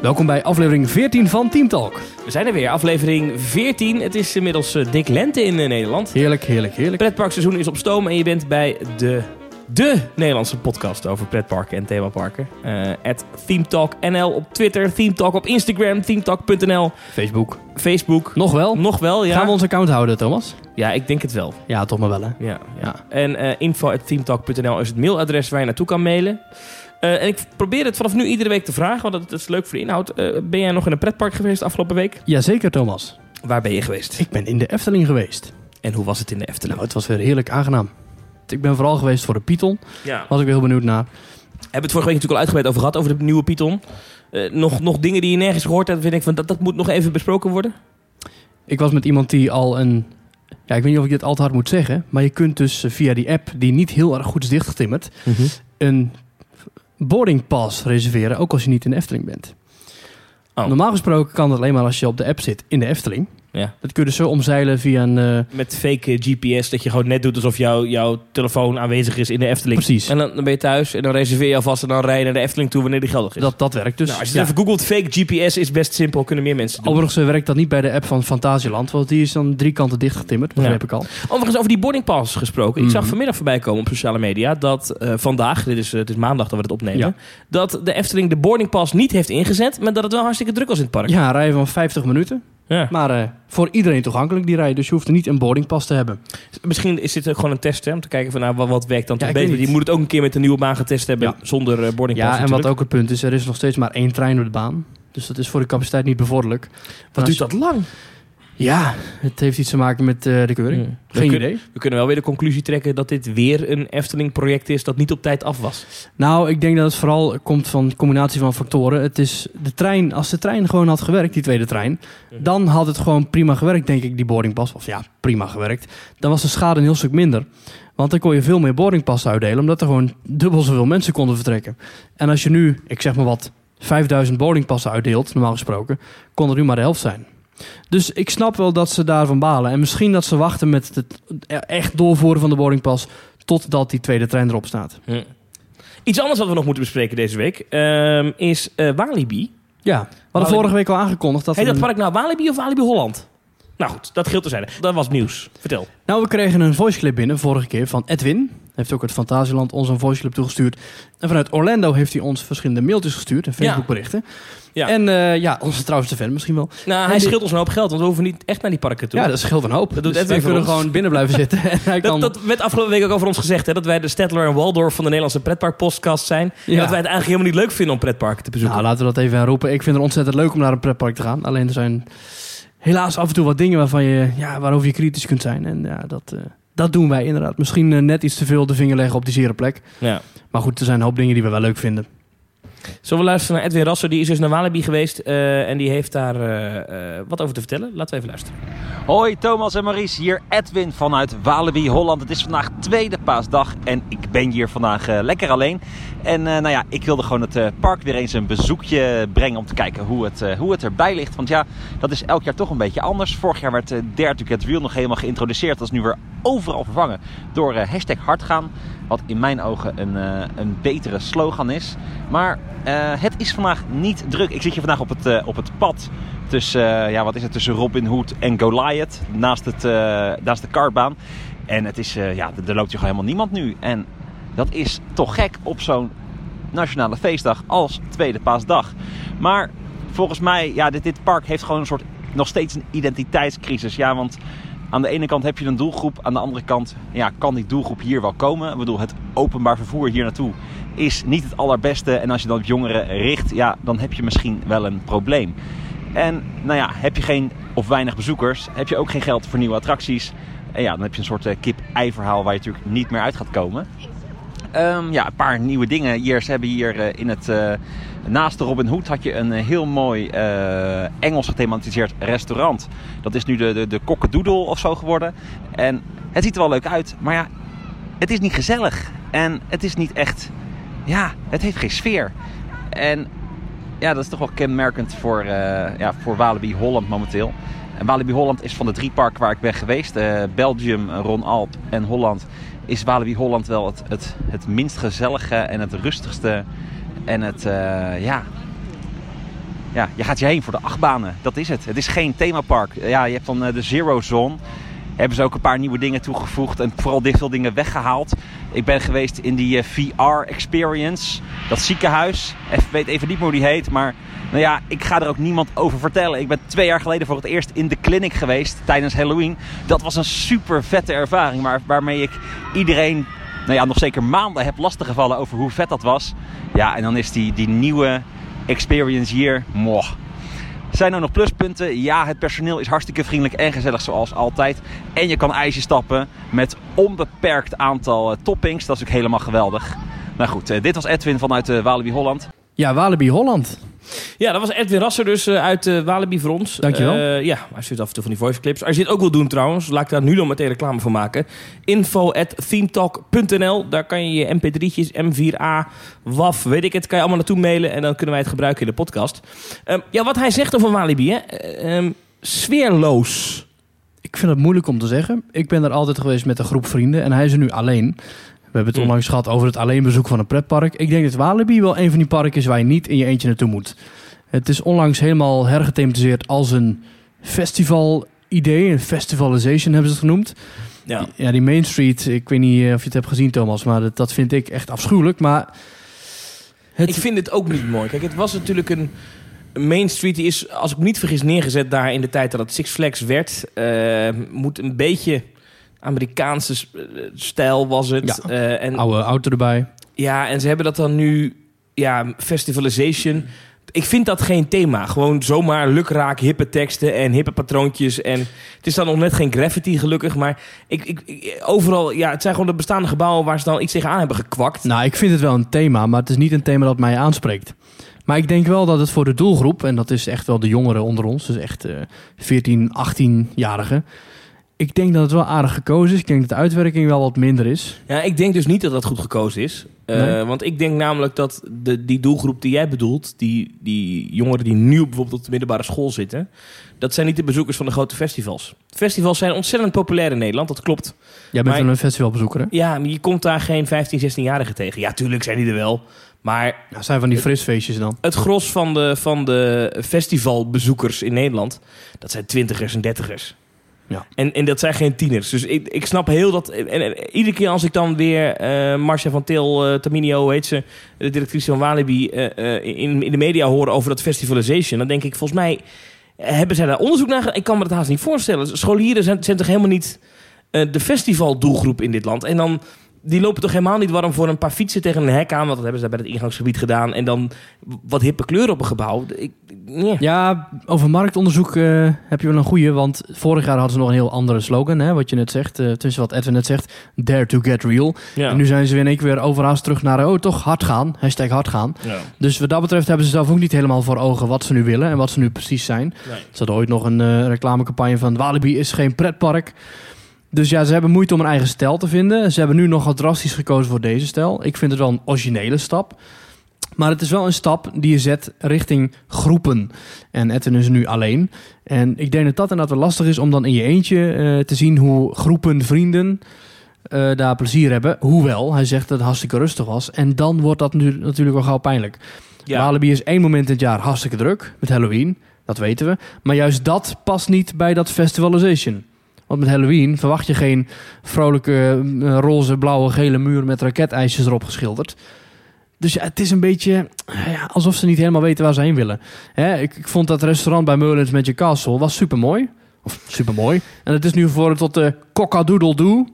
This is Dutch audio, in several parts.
Welkom bij aflevering 14 van Team Talk. We zijn er weer, aflevering 14. Het is inmiddels uh, dik lente in uh, Nederland. Heerlijk, heerlijk, heerlijk. Pretparkseizoen is op stoom en je bent bij de, de Nederlandse podcast over pretparken en themaparken. Uh, ThemeTalkNL op Twitter, ThemeTalk op Instagram, ThemeTalk.nl. Facebook. Facebook. Nog wel? Nog wel, ja. Gaan we ons account houden, Thomas? Ja, ik denk het wel. Ja, toch maar wel, hè? Ja, ja. En uh, info.themetalk.nl is het mailadres waar je naartoe kan mailen. Uh, en ik probeer het vanaf nu iedere week te vragen, want dat is leuk voor de inhoud. Uh, ben jij nog in een pretpark geweest afgelopen week? Jazeker, Thomas. Waar ben je geweest? Ik ben in de Efteling geweest. En hoe was het in de Efteling? Nou, het was weer heerlijk aangenaam. Ik ben vooral geweest voor de Python. Ja. Was ik weer heel benieuwd naar. We hebben het vorige week natuurlijk al uitgebreid over gehad, over de nieuwe Python. Uh, nog, nog dingen die je nergens gehoord hebt, vind ik van dat, dat moet nog even besproken worden? Ik was met iemand die al een... Ja, ik weet niet of ik dit al te hard moet zeggen. Maar je kunt dus via die app, die niet heel erg goed is dichtgetimmerd... Mm -hmm. een boarding pass reserveren, ook als je niet in de Efteling bent. Oh. Normaal gesproken kan dat alleen maar als je op de app zit in de Efteling. Ja. Dat kun je dus zo omzeilen via een... Uh... Met fake GPS, dat je gewoon net doet alsof jou, jouw telefoon aanwezig is in de Efteling. Precies. En dan, dan ben je thuis en dan reserveer je alvast en dan rij je naar de Efteling toe wanneer die geldig is. Dat, dat werkt dus. Nou, als je ja. even googelt, fake GPS is best simpel, kunnen meer mensen doen. Overigens werkt dat niet bij de app van Fantasieland, want die is dan drie kanten dichtgetimmerd, dat Ja. heb ik al. Overigens, over die boarding pass gesproken. Ik Mhm. zag vanmiddag voorbij komen op sociale media dat eh, vandaag, dit is, eh, het is maandag dat we het opnemen, Ja. dat de Efteling de boarding pass niet heeft ingezet, maar dat het wel hartstikke druk was in het park. Ja, rijden van 50 minuten. Ja. Maar eh, voor iedereen toegankelijk die rijden, dus je hoeft er niet een boardingpas te hebben. Misschien is dit ook gewoon een test hè, om te kijken van nou, wat, wat werkt dan Ja, toch beter. Die moet het ook een keer met de nieuwe baan getest hebben Ja. zonder eh, boarding pass. Ja, en wat ook het punt is, er is nog steeds maar één trein op de baan. Dus dat is voor de capaciteit niet bevorderlijk. Wat duurt dat lang? Ja, het heeft iets te maken met eh, de keuring. Hmm. Geen we kun- idee. We kunnen wel weer de conclusie trekken dat dit weer een Efteling-project is dat niet op tijd af was. Nou, ik denk dat het vooral komt van een combinatie van factoren. Het is de trein, als de trein gewoon had gewerkt, die tweede trein, Mhm. dan had het gewoon prima gewerkt, denk ik, die boardingpas. Of ja, prima gewerkt. Dan was de schade een heel stuk minder. Want dan kon je veel meer boardingpassen uitdelen, omdat er gewoon dubbel zoveel mensen konden vertrekken. En als je nu, ik zeg maar wat, 5000 boardingpassen uitdeelt, normaal gesproken, kon er nu maar de helft zijn. Dus ik snap wel dat ze daarvan balen. En misschien dat ze wachten met het echt doorvoeren van de boardingpas totdat die tweede trein erop staat. Iets anders wat we nog moeten bespreken deze week ehm, is eh, Walibi. Ja, we hadden Walibi- vorige week al aangekondigd dat Heet we dat park nou Walibi of Walibi Holland? Nou goed, dat geldt terzijde. Dat was nieuws. Vertel. Nou, we kregen een voiceclip binnen vorige keer van Edwin. Heeft ook het Fantasieland ons een voiceclip toegestuurd. En vanuit Orlando heeft hij ons verschillende mailtjes gestuurd en Facebookberichten. Ja. En eh, ja, onze trouwste fan misschien wel. Nou, En hij die- scheelt ons een hoop geld, want we hoeven niet echt naar die parken toe. Ja, dat scheelt een hoop. Dat doet Dus Edwin wij kunnen ons. gewoon binnen blijven zitten. En hij kan... Dat, werd afgelopen week ook over ons gezegd, hè, dat wij de Stedtler en Waldorf van de Nederlandse pretparkpodcast zijn. En dat wij het eigenlijk helemaal niet leuk vinden om pretparken te bezoeken. Nou, laten we dat even roepen. Ik vind het ontzettend leuk om naar een pretpark te gaan. Alleen er zijn helaas af en toe wat dingen waarvan je, ja, waarover je kritisch kunt zijn. En ja, dat, eh, dat doen wij inderdaad. Misschien eh, net iets te veel de vinger leggen op die zere plek. ja. Maar goed, er zijn een hoop dingen die we wel leuk vinden. Zullen we luisteren naar Edwin Rasser? Die is dus naar Walibi geweest eh, en die heeft daar wat over te vertellen. Laten we even luisteren. Hoi Thomas en Maurice, hier Edwin vanuit Walibi Holland. Het is vandaag tweede paasdag en ik ben hier vandaag lekker alleen. En eh, nou ja, ik wilde gewoon het eh, park weer eens een bezoekje brengen om te kijken hoe het, eh, hoe het erbij ligt. Want ja, dat is elk jaar toch een beetje anders. Vorig jaar werd uh, Dare to Get Real nog helemaal geïntroduceerd. Dat is nu weer overal vervangen door hashtag hardgaan. Wat in mijn ogen een, een betere slogan is. Maar het is vandaag niet druk. Ik zit hier vandaag op het, op het pad tussen, ja, wat is het, tussen Robin Hood en Goliath. Naast, het, naast de kartbaan. En het is, ja, er loopt hier gewoon helemaal niemand nu. En dat is toch gek op zo'n nationale feestdag als Tweede Paasdag. Maar volgens mij, ja, dit, park heeft gewoon een soort, nog steeds een identiteitscrisis. Ja, want aan de ene kant heb je een doelgroep, aan de andere kant ja, kan die doelgroep hier wel komen. Ik bedoel, het openbaar vervoer hier naartoe is niet het allerbeste. En als je dan op jongeren richt, ja, dan heb je misschien wel een probleem. En nou ja, heb je geen of weinig bezoekers, heb je ook geen geld voor nieuwe attracties. En ja, dan heb je een soort eh, kip-ei-verhaal waar je natuurlijk niet meer uit gaat komen. Ehm, ja, een paar nieuwe dingen. Hier, hebben hier eh, in het, eh, naast de Robin Hood had je een eh, heel mooi Engels gethematiseerd restaurant. Dat is nu de, de, de Kokkedoedel of zo geworden. En het ziet er wel leuk uit, maar ja, het is niet gezellig. En het is niet echt, ja, het heeft geen sfeer. En ja, dat is toch wel kenmerkend voor, ja, voor Walibi Holland momenteel. En Walibi Holland is van de drie parken waar ik ben geweest, Belgium, Ron Alp en Holland, is Walibi Holland wel het, het, het minst gezellige en het rustigste en het, eh, ja, ja, je gaat je heen voor de achtbanen. Dat is het. Het is geen themapark. Ja, je hebt dan eh, de Zero Zone. Hebben ze ook een paar nieuwe dingen toegevoegd en vooral dit veel dingen weggehaald. Ik ben geweest in die eh, VR-experience. Dat ziekenhuis. Ik weet even niet meer hoe die heet, maar nou ja, ik ga er ook niemand over vertellen. Ik ben twee jaar geleden voor het eerst in de clinic geweest tijdens Halloween. Dat was een super vette ervaring, waarmee ik iedereen, nou ja, nog zeker maanden heb lastiggevallen over hoe vet dat was. Ja, en dan is die, die nieuwe experience hier, moh. Zijn er nog pluspunten? Ja, het personeel is hartstikke vriendelijk en gezellig zoals altijd. En je kan ijsje stappen met onbeperkt aantal eh, toppings. Dat is ook helemaal geweldig. Nou goed, eh, dit was Edwin vanuit uh, Walibi Holland. Ja, Walibi Holland. Ja, dat was Edwin Rasser dus uh, uit uh, Walibi voor ons. Dankjewel. Uh, ja, hij stuurt af en toe van die voice clips. Als je dit ook wil doen trouwens, laat ik daar nu nog meteen reclame voor maken. Info at themetalk.nl. Daar kan je je mp3'tjes, m4a, waf, weet ik het, kan je allemaal naartoe mailen. En dan kunnen wij het gebruiken in de podcast. Um, ja, wat hij zegt over Walibi, hè. Um, sfeerloos. Ik vind het moeilijk om te zeggen. Ik ben er altijd geweest met een groep vrienden en hij is er nu alleen. We hebben het onlangs gehad over het alleenbezoek van een pretpark. Ik denk dat Walibi wel een van die parken is waar je niet in je eentje naartoe moet. Het is onlangs helemaal hergethematiseerd als een festival-idee. Een festivalization hebben ze het genoemd. Ja. ja, die Main Street, ik weet niet of je het hebt gezien Thomas, maar dat, dat vind ik echt afschuwelijk. Maar het... Ik vind het ook niet mooi. Kijk, het was natuurlijk een... Main Street die is, als ik me niet vergis, neergezet daar in de tijd dat het Six Flags werd. Uh, moet een beetje Amerikaanse stijl was het. Ja, uh, en, oude auto erbij. Ja, en ze hebben dat dan nu, ja, festivalization. Ik vind dat geen thema. Gewoon zomaar lukraak, hippe teksten en hippe patroontjes. En het is dan nog net geen graffiti, gelukkig. Maar ik, ik, overal, ja, het zijn gewoon de bestaande gebouwen waar ze dan iets tegenaan hebben gekwakt. Nou, ik vind het wel een thema, maar het is niet een thema dat mij aanspreekt. Maar ik denk wel dat het voor de doelgroep, en dat is echt wel de jongeren onder ons, dus echt uh, 14, 18-jarigen ik denk dat het wel aardig gekozen is. Ik denk dat de uitwerking wel wat minder is. Ja, ik denk dus niet dat dat goed gekozen is. Uh, nee. Want ik denk namelijk dat de, die doelgroep die jij bedoelt... Die, die jongeren die nu bijvoorbeeld op de middelbare school zitten... dat zijn niet de bezoekers van de grote festivals. Festivals zijn ontzettend populair in Nederland, dat klopt. Jij bent maar, een festivalbezoeker, hè? Ja, maar je komt daar geen 15, 16-jarigen tegen. Ja, tuurlijk zijn die er wel. Maar ja, zijn van die frisfeestjes dan? Het gros van de, van de festivalbezoekers in Nederland... dat zijn twintigers en dertigers. Ja. En, en dat zijn geen tieners. Dus ik, ik snap heel dat. En, iedere keer als ik dan weer uh, Marcia van Til, uh, heet ze, de directrice van Walibi, uh, in, in de media horen over dat festivalization, dan denk ik, volgens mij hebben zij daar onderzoek naar gedaan. Ik kan me dat haast niet voorstellen. Scholieren zijn, zijn toch helemaal niet de festivaldoelgroep in dit land. En dan die lopen toch helemaal niet warm voor een paar fietsen tegen een hek aan. Want dat hebben ze bij het ingangsgebied gedaan. En dan wat hippe kleuren op een gebouw. Ik. Ja, over marktonderzoek uh, heb je wel een goede. Want vorig jaar hadden ze nog een heel andere slogan. Hè, wat je net zegt. Uh, tussen wat Edwin net zegt. Dare to get real. Ja. En nu zijn ze weer in één keer weer overhaast terug naar... Oh, toch hard gaan. Hashtag hard gaan. Ja. Dus wat dat betreft hebben ze zelf ook niet helemaal voor ogen... wat ze nu willen en wat ze nu precies zijn. Nee. Ze hadden ooit nog een uh, reclamecampagne van... Walibi is geen pretpark. Dus ja, ze hebben moeite om een eigen stijl te vinden. Ze hebben nu nogal drastisch gekozen voor deze stijl. Ik vind het wel een originele stap. Maar het is wel een stap die je zet richting groepen. En Edwin is nu alleen. En ik denk dat dat inderdaad wel lastig is om dan in je eentje uh, te zien hoe groepen vrienden uh, daar plezier hebben. Hoewel, hij zegt dat het hartstikke rustig was. En dan wordt dat nu natuurlijk wel gauw pijnlijk. Ja. Walibi is één moment in het jaar hartstikke druk. Met Halloween, dat weten we. Maar juist dat past niet bij dat festivalization. Want met Halloween verwacht je geen vrolijke uh, roze, blauwe, gele muur met raketijsjes erop geschilderd. Dus ja, het is een beetje ja, alsof ze niet helemaal weten waar ze heen willen. Hè, ik, ik, vond dat restaurant bij Merlin's Magic Castle was super mooi. Of super mooi. En het is nu voor tot de Coca-Doodle-Doo.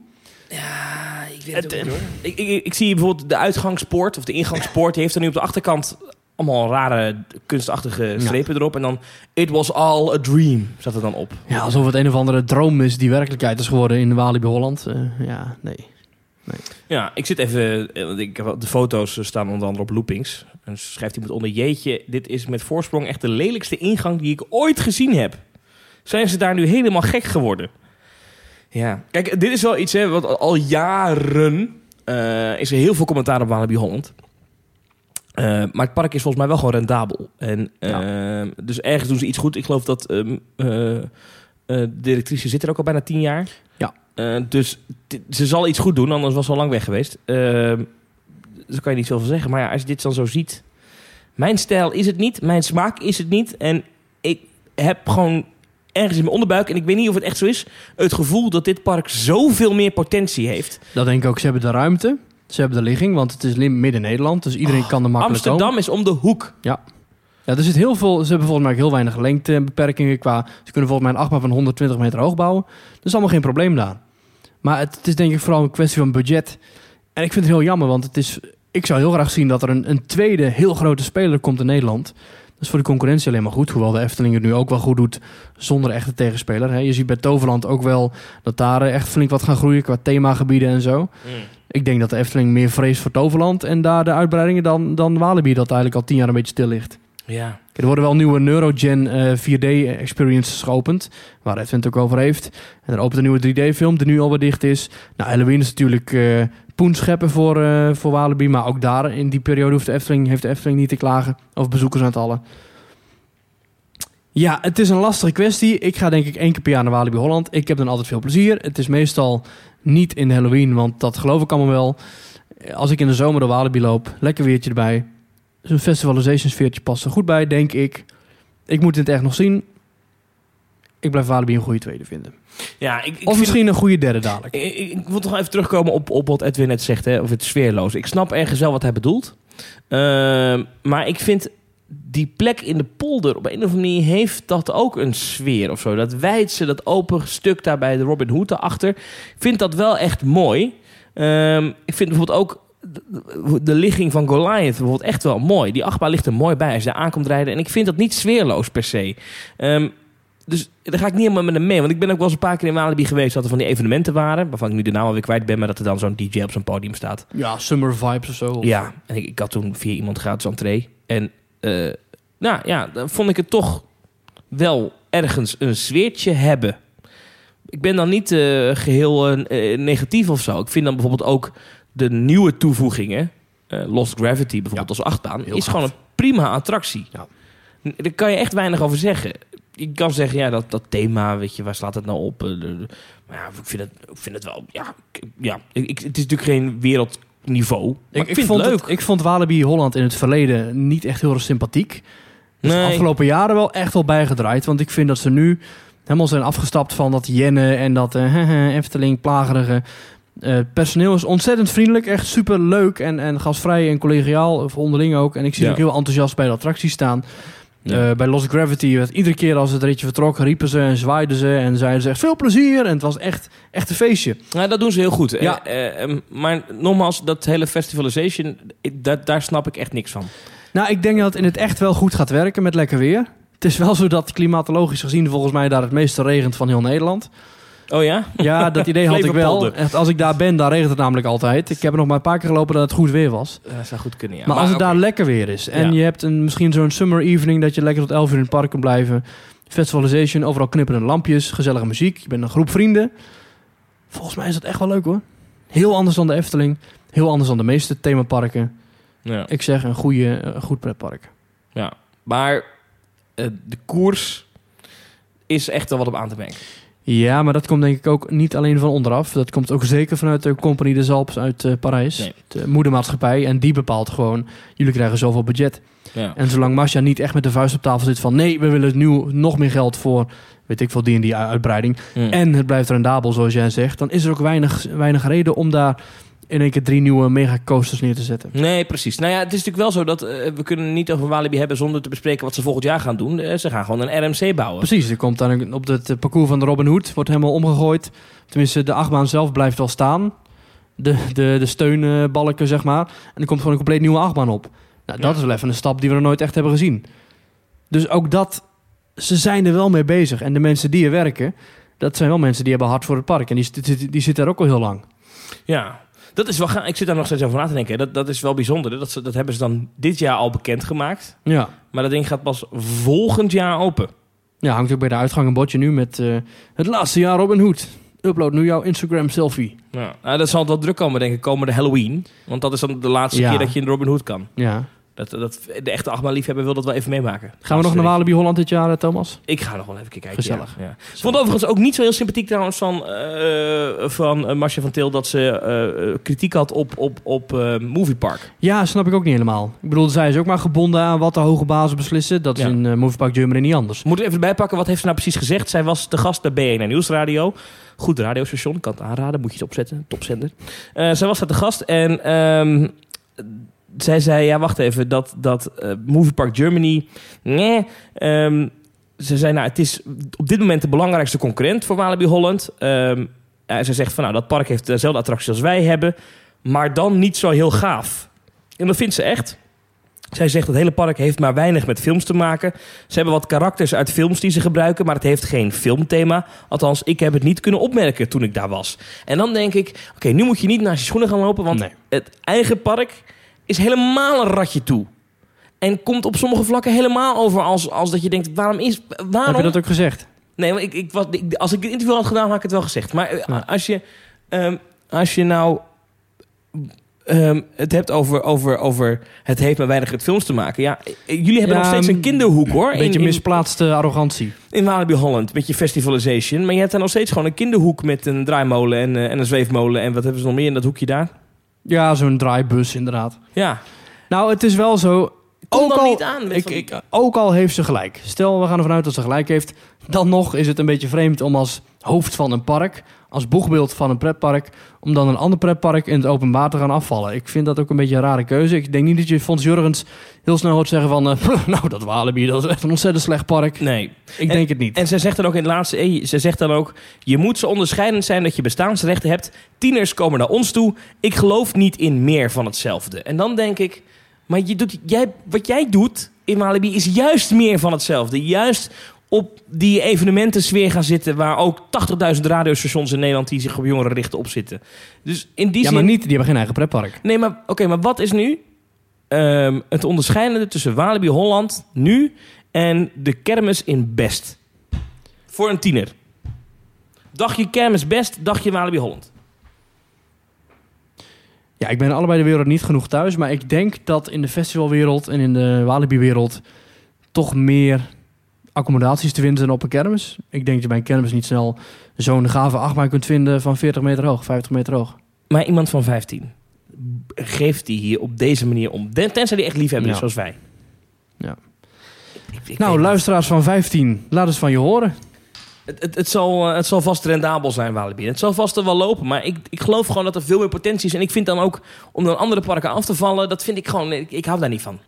Ja, ik weet het, ook niet hoor. Ik, ik, ik, zie bijvoorbeeld de uitgangspoort of de ingangspoort. Die heeft er nu op de achterkant allemaal rare kunstachtige strepen ja. erop. En dan It was all a dream zat er dan op. Ja, alsof het een of andere droom is die werkelijkheid is geworden in Walibi Holland. Uh, ja, nee. nee. Ja, ik zit even... Ik, de foto's staan onder andere op loopings. En schrijft iemand onder... Jeetje, dit is met voorsprong echt de lelijkste ingang die ik ooit gezien heb. Zijn ze daar nu helemaal gek geworden? Ja, kijk, dit is wel iets, hè, wat al jaren... Uh, is er heel veel commentaar op Walibi Holland. Uh, maar het park is volgens mij wel gewoon rendabel. En, uh, ja. Dus ergens doen ze iets goed. Ik geloof dat um, uh, de directrice zit er ook al bijna tien jaar. Ja. dus ze zal iets goed doen, anders was ze al lang weg geweest. Ehm, daar kan je niet zoveel van zeggen. Maar ja, als je dit dan zo ziet... Mijn stijl is het niet, mijn smaak is het niet. En ik heb gewoon ergens in mijn onderbuik, en ik weet niet of het echt zo is, het gevoel dat dit park zoveel meer potentie heeft. Dat denk ik ook. Ze hebben de ruimte. Ze hebben de ligging, want het is lim- midden Nederland. Dus iedereen kan er makkelijk komen. Amsterdam is om de hoek. Ja, er zit heel veel. Ze hebben volgens mij ook heel weinig lengtebeperkingen qua. Ze kunnen volgens mij een achtbaan van 120 meter hoog bouwen. Dat is allemaal geen probleem daar. Maar het, het is denk ik vooral een kwestie van budget. En ik vind het heel jammer, want het is. Ik zou heel graag zien dat er een, een tweede heel grote speler komt in Nederland. Dat is voor de concurrentie alleen maar goed. Hoewel de Efteling het nu ook wel goed doet zonder echte tegenspeler. Hè. Je ziet bij Toverland ook wel dat daar eh, echt flink wat gaan groeien qua themagebieden en zo. Ik denk dat de Efteling meer vreest voor Toverland en daar de uitbreidingen dan, dan Walibi dat eigenlijk al tien jaar een beetje stil ligt. Ja. Er worden wel nieuwe Neurogen eh 4D-experiences geopend, waar Edwin het ook over heeft. En er opent een nieuwe 3D-film, die nu alweer dicht is. Nou, Halloween is natuurlijk eh poen scheppen voor, eh, voor Walibi, maar ook daar in die periode hoeft de Efteling, heeft de Efteling niet te klagen over bezoekersaantallen. Ja, het is een lastige kwestie. Ik ga denk ik één keer per jaar naar Walibi Holland. Ik heb dan altijd veel plezier. Het is meestal niet in Halloween, want dat geloof ik allemaal wel. Als ik in de zomer door Walibi loop, lekker weertje erbij. Zo'n festivalization sfeertje past er goed bij, denk ik. Ik moet het echt nog zien. Ik blijf Walibi een goede tweede vinden. Ja, ik, ik of vind- misschien een goede derde dadelijk. Ik, ik, ik wil toch even terugkomen op, op wat Edwin net zegt, hè, of het sfeerloos. Ik snap ergens wel wat hij bedoelt. Ehm, maar ik vind die plek in de polder op een of andere manier heeft dat ook een sfeer of zo. Dat wijdse, dat open stuk daar bij de Robin Hood daarachter. Ik vind dat wel echt mooi. Ehm, ik vind bijvoorbeeld ook de, de ligging van Goliath bijvoorbeeld echt wel mooi. Die achtbaan ligt er mooi bij als je daar aankomt rijden. En ik vind dat niet sfeerloos per se. Ehm, dus daar ga ik niet helemaal met hem mee. Want ik ben ook wel eens een paar keer in Walibi geweest... dat er van die evenementen waren... waarvan ik nu de naam alweer kwijt ben... maar dat er dan zo'n DJ op zo'n podium staat. Ja, summer vibes of zo. Of- Ja, en ik, ik had toen via iemand gratis entree. En eh, nou ja, dan vond ik het toch wel ergens een sfeertje hebben. Ik ben dan niet eh, geheel eh, negatief of zo. Ik vind dan bijvoorbeeld ook de nieuwe toevoegingen... Lost Gravity bijvoorbeeld als achtbaan... heel is gaaf. gewoon een prima attractie. Ja. Daar kan je echt weinig over zeggen. Je kan zeggen, ja, dat, dat thema, weet je, waar slaat het nou op? Maar ja, ik vind het, ik vind het wel, ja, ik- ja ik, ik- het is natuurlijk geen wereldniveau. Maar ik, vind vond het leuk. Het, ik vond Walibi Holland in het verleden niet echt heel erg sympathiek. Dus de afgelopen jaren wel echt wel bijgedraaid. Want ik vind dat ze nu helemaal zijn afgestapt van dat Jenne en dat eh, Efteling plagerige. Eh, personeel is ontzettend vriendelijk, echt super leuk en, en gastvrij en collegiaal, of onderling ook. En ik zie Ja. ook heel enthousiast bij de attractie staan. Ja. Eh, bij Lost Gravity, werd iedere keer als het ritje vertrok, riepen ze en zwaaiden ze en zeiden ze echt veel plezier. En het was echt, echt een feestje. Ja, dat doen ze heel goed. Ja. Eh, eh, ehm, maar nogmaals, dat hele festivalization, ik- dat, daar snap ik echt niks van. Nou, ik denk dat het in het echt wel goed gaat werken met lekker weer. Het is wel zo dat klimatologisch gezien volgens mij daar het meeste regent van heel Nederland. Oh ja? Ja, dat idee had ik wel. Echt, als ik daar ben, daar regent het namelijk altijd. Ik heb er nog maar een paar keer gelopen dat het goed weer was. Dat zou goed kunnen, ja. maar, als het daar lekker weer is en je hebt een, misschien zo'n summer evening dat je lekker tot 11 uur in het park kan blijven. Festivalization, overal knipperende lampjes, gezellige muziek. Je bent een groep vrienden. Volgens mij is dat echt wel leuk hoor. Heel anders dan de Efteling. Heel anders dan de meeste themaparken. Ja. Ik zeg een, goede, een goed pretpark. ja. Maar eh, de koers is echt wel wat op aan te merken. Ja, maar dat komt denk ik ook niet alleen van onderaf. Dat komt ook zeker vanuit de Compagnie des Alpes uit eh, Parijs. Nee. De moedermaatschappij. En die bepaalt gewoon, jullie krijgen zoveel budget. Ja. En zolang Masha niet echt met de vuist op tafel zit van... nee, we willen nu nog meer geld voor, weet ik veel, die en die uitbreiding. En het blijft rendabel, zoals jij zegt. Dan is er ook weinig, weinig reden om daar in één keer drie nieuwe megacoasters neer te zetten. Nee, precies. Nou ja, het is natuurlijk wel zo dat eh, we kunnen niet over Walibi hebben zonder te bespreken wat ze volgend jaar gaan doen. Eh, ze gaan gewoon een RMC bouwen. Precies, er komt dan op het eh, parcours van de Robin Hood, wordt helemaal omgegooid. Tenminste, de achtbaan zelf blijft wel staan. De, de, de steunbalken, zeg maar. En er komt gewoon een compleet nieuwe achtbaan op. Nou, dat Ja. is wel even een stap die we nog nooit echt hebben gezien. Dus ook dat, ze zijn er wel mee bezig. En de mensen die er werken, dat zijn wel mensen die hebben hart voor het park. En die, die, die zitten daar ook al heel lang. Ja, dat is wel ga- Ik zit daar nog steeds over na te denken. Dat, dat is wel bijzonder. Dat, ze, dat hebben ze dan dit jaar al bekendgemaakt. Ja. Maar dat ding gaat pas volgend jaar open. Ja, hangt ook bij de uitgang een bordje nu met eh, het laatste jaar Robin Hood. Upload nu jouw Instagram selfie. Ja. Nou, dat zal wel druk komen, denk ik, komende Halloween. Want dat is dan de laatste Ja. keer dat je in Robin Hood kan. Ja. Dat, dat, de echte achtbaanliefhebber wil dat wel even meemaken. Gaan we nog naar Walibi Holland dit jaar, eh, Thomas? Ik ga nog wel even kijken. Gezellig. Ja. Vond overigens ook niet zo heel sympathiek trouwens van, eh van eh, Marcia van Til... dat ze kritiek had op, op, op eh, Movie Park. Ja, snap ik ook niet helemaal. Ik bedoel, zij is ook maar gebonden aan wat de hoge bazen beslissen. Dat is Ja. in uh, Movie Park Germany niet anders. Moet ik even bijpakken, wat heeft ze nou precies gezegd? Zij was de gast bij BNN Nieuwsradio. Goed radiostation, ik kan het aanraden. Moet je het opzetten, topzender. Zij was daar de gast en ehm, zij zei... Ja, wacht even, dat, dat eh, Movie Park Germany... Nee, ehm, ze zei, nou, het is op dit moment de belangrijkste concurrent voor Walibi Holland. Ehm en ze zegt van, nou, dat park heeft dezelfde attracties als wij hebben... maar dan niet zo heel gaaf. En dat vindt ze echt. Zij zegt, het hele park heeft maar weinig met films te maken. Ze hebben wat karakters uit films die ze gebruiken... maar het heeft geen filmthema. Althans, ik heb het niet kunnen opmerken toen ik daar was. En dan denk ik, oké, nu moet je niet naar je schoenen gaan lopen... want Nee. het eigen park is helemaal een ratje toe. En komt op sommige vlakken helemaal over als, als dat je denkt... waarom is... Waarom? Heb je dat ook gezegd? Nee, maar ik, ik, was, ik- als ik het interview had gedaan, had ik het wel gezegd. Maar eh, Ja. als, je, ehm, als je nou ehm, het hebt over, over, over... het heeft maar weinig met films te maken. Ja, eh, jullie hebben Ja, nog steeds een mm, kinderhoek, hoor. Een beetje in, in, misplaatste arrogantie. in Walibi Holland, met je festivalization. Maar je hebt daar nog steeds gewoon een kinderhoek... met een draaimolen en, eh, en een zweefmolen. En wat hebben ze nog meer in dat hoekje daar? Ja, zo'n draaibus inderdaad. Ja, Nou, het is wel zo... kom Ook dan al- niet aan met Ik, ik, ook al heeft ze gelijk. Stel, we gaan ervan uit dat ze gelijk heeft. Dan nog is het een beetje vreemd om als hoofd van een park... als boegbeeld van een pretpark... om dan een ander pretpark in het openbaar te gaan afvallen. Ik vind dat ook een beetje een rare keuze. Ik denk niet dat je Fons Jurgens heel snel hoort zeggen van... eh, nou, dat Walibi, dat is echt een ontzettend slecht park. Nee. Ik En- denk het niet. En ze zegt dan ook in het laatste, eh, ze zegt dan ook, je moet zo onderscheidend zijn dat je bestaansrechten hebt. Tieners komen naar ons toe. Ik geloof niet in meer van hetzelfde. En dan denk ik, maar je doet, jij, wat jij doet in Walibi is juist meer van hetzelfde. Juist op die evenementensfeer gaan zitten waar ook 80.000 radiostations in Nederland die zich op jongeren richten op zitten. Dus in die ja, zin... maar niet, die hebben geen eigen pretpark. Nee, maar oké, maar wat is nu ehm, het onderscheidende tussen Walibi Holland nu en de kermis in Best? Voor een tiener. Dagje kermis Best, dagje Walibi Holland. Ja, ik ben allebei de wereld niet genoeg thuis. Maar ik denk dat in de festivalwereld en in de Walibi-wereld... toch meer accommodaties te vinden zijn op een kermis. Ik denk dat je bij een kermis niet snel zo'n gave achtbaan kunt vinden van 40 meter hoog, 50 meter hoog. Maar iemand van 15 geeft die hier op deze manier om. Tenzij die echt liefhebber is, Ja. zoals wij. Ja. Ik- ik Nou, luisteraars van 15, laat eens van je horen. Het, het, het, zal, eh, het zal vast rendabel zijn, Walibi. Het zal vast er wel lopen. Maar ik, ik geloof gewoon dat er veel meer potentie is. En ik vind dan ook, om dan andere parken af te vallen... dat vind ik gewoon... Ik, ik hou daar niet van.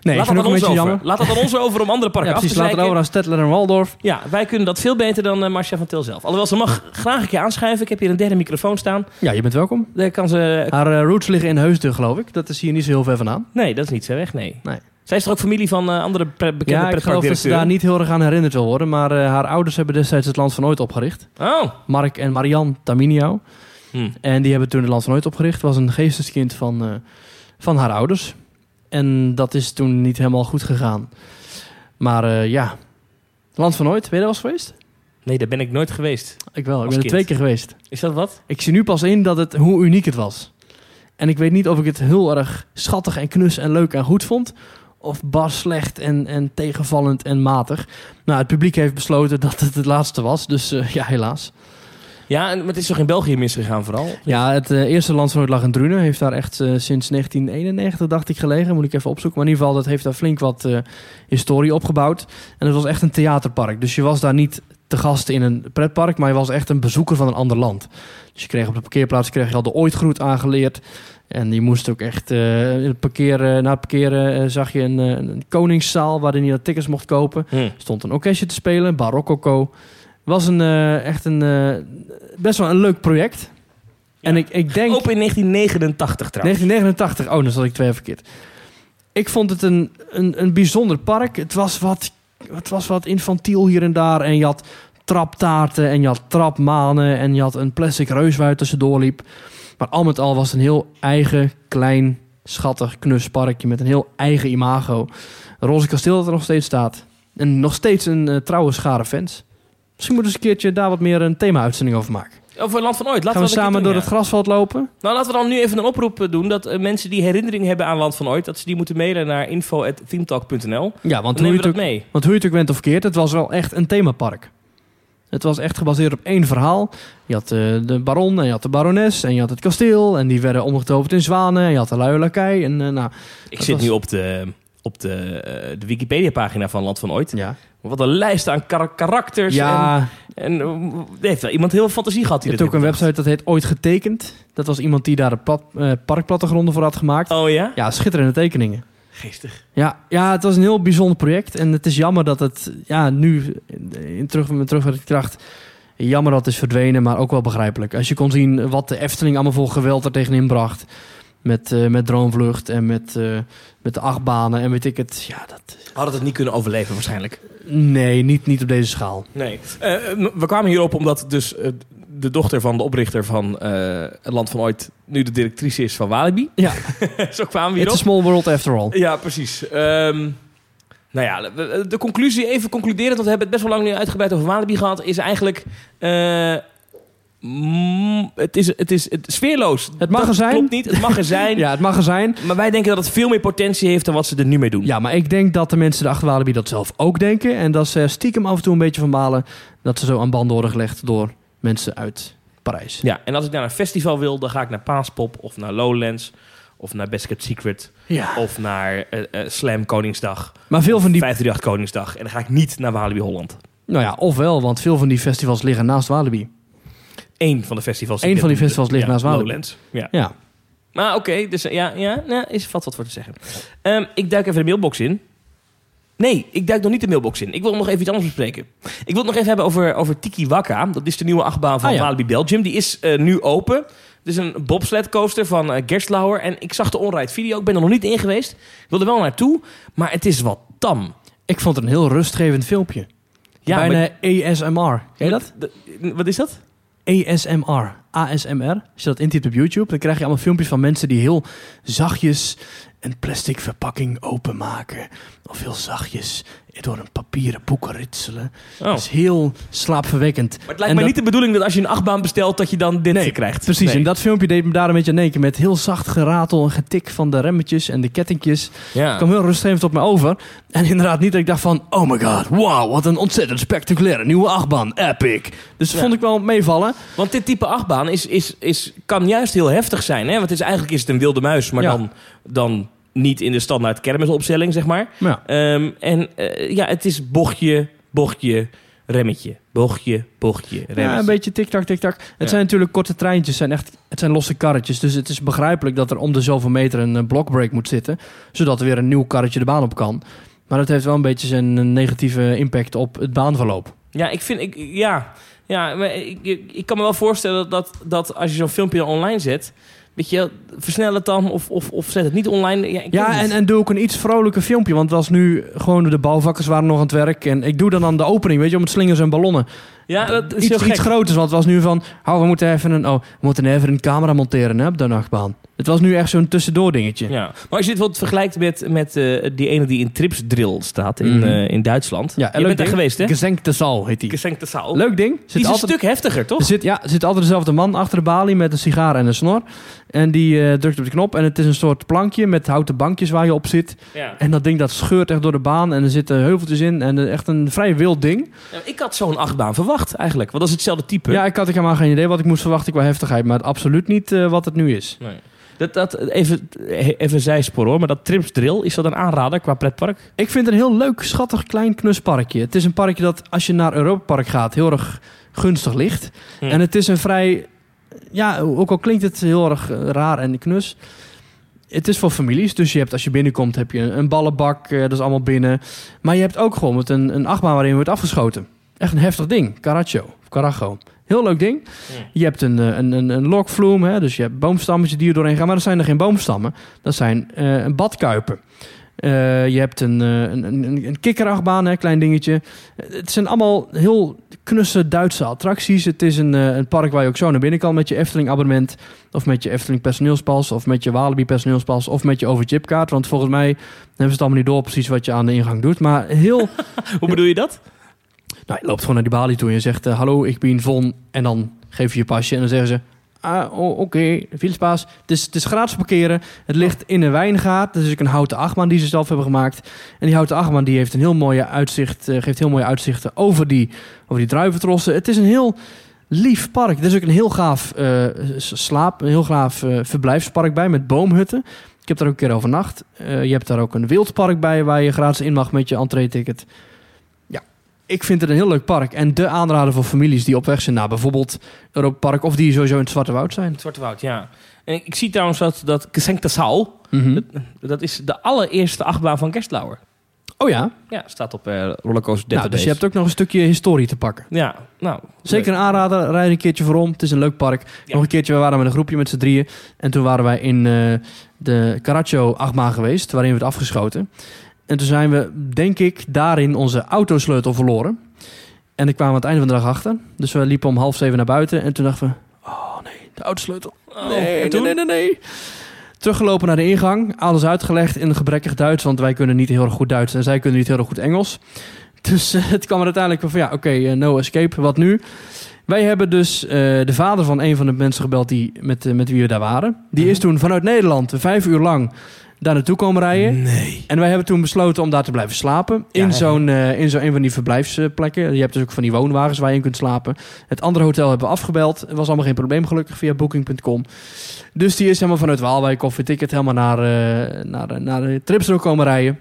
Nee, Laat dat aan ons over. Laat dat aan ons over om andere parken Ja, af te precies, laat het over aan Stettler en Waldorf. Ja, wij kunnen dat veel beter dan eh Marcia van Til zelf. Alhoewel, ze mag graag een keer aanschuiven. Ik heb hier een derde microfoon staan. Ja, je bent welkom. Daar kan ze... Haar eh, roots liggen in Heusden, geloof ik. Dat is hier niet zo heel ver vandaan. Nee, dat is niet zo weg, nee. Nee. Zij is toch ook familie van eh, andere bekende ja, ik geloof dat ze daar niet heel erg aan herinnerd wil worden. Maar haar ouders hebben destijds het Land van Ooit opgericht. Oh. Mark en Marianne Taminiau. Hm. En die hebben toen het Land van Ooit opgericht. Was een geesteskind van, van haar ouders. En dat is toen niet helemaal goed gegaan. Maar eh, ja, Land van Ooit, ben je daar wel geweest? Nee, daar ben ik nooit geweest. Ik wel, ik ben er kind. twee keer geweest. Is dat wat? Ik zie nu pas in dat het, hoe uniek het was. En ik weet niet of ik het heel erg schattig en knus en leuk en goed vond. Of bar slecht en, en tegenvallend en matig. Nou, het publiek heeft besloten dat het het laatste was. Dus eh, ja, helaas. Ja, en- maar het is toch in België misgegaan vooral? Ja, het eh, eerste land van Ooit lag in Drunen. Heeft daar echt eh, sinds 1991, dacht ik, gelegen. Moet ik even opzoeken. Maar in ieder geval, dat heeft daar flink wat eh, historie opgebouwd. En het was echt een theaterpark. Dus je was daar niet te gast in een pretpark, maar je was echt een bezoeker van een ander land. Dus je kreeg op de parkeerplaats kreeg je al de ooitgroet aangeleerd. En je moest ook echt in het parkeren, na het parkeren zag je een, een koningszaal waarin je tickets mocht kopen. Hm. Er stond een orkestje te spelen, Barokoko. Was een, eh, echt een, eh, best wel een leuk project. En ik, ik denk... Open in 1989 trouwens. 1989, oh, dan zat ik twee verkeerd. Ik vond het een, een, een bijzonder park. Het was, wat, het was wat infantiel hier en daar. En je had traptaarten en je had trapmanen. En je had een plastic reus waar je tussendoor liep. Maar al met al was het een heel eigen, klein, schattig, knus parkje. Met een heel eigen imago. Roze Kasteel dat er nog steeds staat. En nog steeds een eh, trouwe schare fans. Misschien moeten we eens een keertje daar wat meer een thema-uitzending over maken. Over Land van Ooit. Laten Gaan we een samen door het grasveld lopen? Nou, laten we dan nu even een oproep eh, doen dat eh, mensen die herinnering hebben aan Land van Ooit, dat ze die moeten mailen naar info.themetalk.nl. Ja, want Dan hoe, je het dat mee. want hoe je het ook bent of verkeerd, het was wel echt een themapark. Het was echt gebaseerd op één verhaal. Je had eh, de baron en je had de barones en je had het kasteel. En die werden omgetoverd in zwanen. En je had de luie lakij. En nou, Ik zit was- nu op de, op de, eh, de Wikipedia-pagina van Land van Ooit. ja. Wat een lijst aan kar- karakters. Ja, En, en eh, heeft wel iemand heel veel fantasie gehad. je Die hebt ook een website dat heet Ooit Getekend. Dat was iemand die daar de pad, parkplattegronden voor had gemaakt. Oh ja? Ja, schitterende tekeningen. Geestig. Ja, ja, het was een heel bijzonder project. En het is jammer dat het ja, nu in terug, met terugwerkende kracht... Jammer dat het is verdwenen, maar ook wel begrijpelijk. Als je kon zien wat de Efteling allemaal voor geweld er tegenin bracht. Met, eh, met Droomvlucht en met, eh, met de achtbanen en weet ik het. Ja, dat... Hadden het niet kunnen overleven waarschijnlijk. Nee, niet, niet op deze schaal. Nee. Eh, we kwamen hierop omdat dus de dochter van de oprichter van eh, het Land van Ooit nu de directrice is van Walibi. Ja, Zo kwamen we it's a hierop. small world after all. Ja, precies. Ehm, nou ja, de- de conclusie, even concluderend, want we hebben het best wel lang nu uitgebreid over Walibi gehad, is eigenlijk... mm, het, is, het is het sfeerloos. Het mag Dat er zijn. klopt niet, het mag er zijn. Ja, het mag er zijn. Maar wij denken dat het veel meer potentie heeft dan wat ze er nu mee doen. Ja, maar ik denk dat de mensen de Achterwalibi dat zelf ook denken. En dat ze stiekem af en toe een beetje van balen dat ze zo aan banden worden gelegd door mensen uit Parijs. Ja, en als ik naar een festival wil, dan ga ik naar Paaspop of naar Lowlands of naar Best Kept Secret Ja. of naar eh, eh, Slam Koningsdag, Maar veel van die 538 Koningsdag. En dan ga ik niet naar Walibi Holland. Nou ja, ofwel, want veel van die festivals liggen naast Walibi. Eén van de festivals. Eén van die festivals ligt naast. Lowlands. Ja. Ja. Maar oké, dus eh, ja, ja, ja is valt wat voor te zeggen. Ehm, ik duik even de mailbox in. Nee, ik duik nog niet de mailbox in. Ik wil nog even iets anders bespreken. Ik wil het nog even hebben over, over Tiki Waka. Dat is de nieuwe achtbaan van Ah, ja. Walibi Belgium. Die is eh, nu open. Het is een bobsled coaster van eh Gerstlauer. En ik zag de onride video. Ik ben er nog niet in geweest. Ik wil er wel naartoe. Maar het is wat tam. Ik vond het een heel rustgevend filmpje. Ja, Bijna ASMR. Ken je dat? Wat is dat? ASMR. ASMR. Als je dat intypt op YouTube, dan krijg je allemaal filmpjes van mensen die heel zachtjes een plastic verpakking openmaken. Of heel zachtjes door een papieren boek ritselen. Oh. Dat is heel slaapverwekkend. Maar het lijkt En mij dat- niet de bedoeling dat als je een achtbaan bestelt... dat je dan dit Nee, krijgt. Precies, Nee. en dat filmpje deed me daar een beetje aan denken. Met heel zacht geratel en getik van de remmetjes en de kettingjes. Ja. Kwam heel rustgevend op me over. En inderdaad niet dat ik dacht van... Oh my god, wow, wat een ontzettend spectaculaire nieuwe achtbaan. Epic. Dus dat Ja. vond ik wel meevallen. Want dit type achtbaan is, is, is, kan juist heel heftig zijn. Hè? Want het is, eigenlijk is het een wilde muis, maar Ja. dan, dan niet in de standaard kermisopstelling, zeg maar. Ja. Ehm, en eh, ja, het is bochtje, bochtje, remmetje. Bochtje, bochtje, remmetje. Ja, een beetje tik-tak, tik-tak. Het Ja. zijn natuurlijk korte treintjes. Zijn echt, het zijn losse karretjes. Dus het is begrijpelijk dat er om de zoveel meter een eh, blockbreak moet zitten. Zodat er weer een nieuw karretje de baan op kan. Maar dat heeft wel een beetje zijn eh, negatieve impact op het baanverloop. Ja, ik vind... Ik, ja, ja maar ik, ik, ik kan me wel voorstellen dat, dat als je zo'n filmpje online zet... Weet je, versnel het dan of, of, of zet het niet online. Ja, Ja, en, en doe ook een iets vrolijker filmpje. Want het was nu gewoon de bouwvakkers waren nog aan het werk. En ik doe dan aan de opening, weet je, met slingers en ballonnen. Ja, dat is iets, iets groters, want het was nu van... Oh, we moeten even een, oh, we moeten even een camera monteren hè, op de nachtbaan. Het was nu echt zo'n tussendoor dingetje. Ja. Maar als je dit wat vergelijkt met, met eh, die ene die in Trips Drill staat in, Mhm. eh, in Duitsland. Ja, je bent daar geweest, hè? Gezenkte zaal heet die. Gesenkte zaal. Leuk ding. Zit Die is een altijd, stuk heftiger, toch? zit, ja, er zit altijd dezelfde man achter de balie met een sigaar en een snor. En die eh, drukt op de knop. En het is een soort plankje met houten bankjes waar je op zit. Ja. En dat ding dat scheurt echt door de baan. En er zitten heuveltjes in. En echt een vrij wild ding. Ja, ik had zo'n achtbaan verwacht, eigenlijk. Want dat is hetzelfde type. Ja, ik had ik helemaal geen idee wat ik moest verwachten qua heftigheid. Maar absoluut niet eh, wat het nu is. Nee. Dat, dat, even, even zijspoor hoor, maar dat Trips Drill, is dat een aanrader qua pretpark? Ik vind het een heel leuk, schattig, klein knusparkje. Het is een parkje dat als je naar Europa Park gaat heel erg gunstig ligt. Hm. En het is een vrij... Ja, ook al klinkt het heel erg eh, raar en knus. Het is voor families. Dus je hebt, als je binnenkomt heb je een, een ballenbak. eh, dat is allemaal binnen. Maar je hebt ook gewoon met een, een achtbaan waarin wordt afgeschoten. Echt een heftig ding. Caracho. Of Carajo. Heel leuk ding. Je hebt een, eh, een, een, een lokvloem. Hè? Dus je hebt boomstammetjes die er doorheen gaan. Maar dat zijn er geen boomstammen. Dat zijn eh, een badkuipen. Eh, je hebt een, een, een, een kikkerachtbaan, hè, klein dingetje. Het zijn allemaal heel knusse Duitse attracties. Het is een, een park waar je ook zo naar binnen kan met je Efteling abonnement. Of met je Efteling personeelspas. Of met je Walibi personeelspas. Of met je overchipkaart. Want volgens mij hebben ze het allemaal niet door precies wat je aan de ingang doet. Maar heel... Hoe bedoel je dat? Nou, je loopt gewoon naar die balie toe en je zegt... eh, Hallo, ik ben Von. En dan geef je je pasje en dan zeggen ze... Ah, oké, fietspaas. Het is, het is gratis parkeren. Het ligt in een wijngaard. Dat is ook een houten achtbaan die ze zelf hebben gemaakt. En die houten achtbaan die heeft een heel mooie uitzicht, eh, geeft heel mooie uitzichten over die, over die druiventrossen. Het is een heel lief park. Er is ook een heel gaaf eh, slaap, een heel gaaf verblijfspark bij met boomhutten. Ik heb daar ook een keer overnacht. Je hebt daar ook een wildpark bij waar je gratis in mag met je entree-ticket. Ik vind het een heel leuk park. En de aanrader voor families die op weg zijn naar bijvoorbeeld Europa Park of die sowieso in het Zwarte Woud zijn. Het Zwarte Woud, ja. En ik, ik zie trouwens dat, dat Gesenktesaal, Mhm. dat, dat is de allereerste achtbaan van Kerstlauer. Oh ja, Ja, staat op eh Rollercoaster nou, dus je hebt ook nog een stukje historie te pakken. Ja, nou. Zeker een aanrader, rijd een keertje voorom. Het is een leuk park. Ja. Nog een keertje, we waren met een groepje met z'n drieën. En toen waren wij in eh, de Caraccio achtbaan geweest, waarin we het afgeschoten. En toen zijn we, denk ik, daarin onze autosleutel verloren. En ik kwamen aan het einde van de dag achter. Dus we liepen om half zeven naar buiten. En toen dachten we, oh nee, de autosleutel. Oh, nee, en toen? nee, nee, nee, nee. Teruggelopen naar de ingang. Alles uitgelegd in gebrekkig Duits. Want wij kunnen niet heel erg goed Duits. En zij kunnen niet heel erg goed Engels. Dus eh, het kwam er uiteindelijk van, ja, oké, eh, no escape. Wat nu? Wij hebben dus eh, de vader van een van de mensen gebeld die, met, met wie we daar waren. Die Mhm. is toen vanuit Nederland vijf uur lang daar naartoe komen rijden. Nee. En wij hebben toen besloten om daar te blijven slapen. In ja. zo'n eh, in zo'n een van die verblijfsplekken. Je hebt dus ook van die woonwagens waar je in kunt slapen. Het andere hotel hebben we afgebeld. Het was allemaal geen probleem gelukkig via booking.com. Dus die is helemaal vanuit Waalwijk of het helemaal naar, eh naar, de- naar de Tripsdorp komen rijden.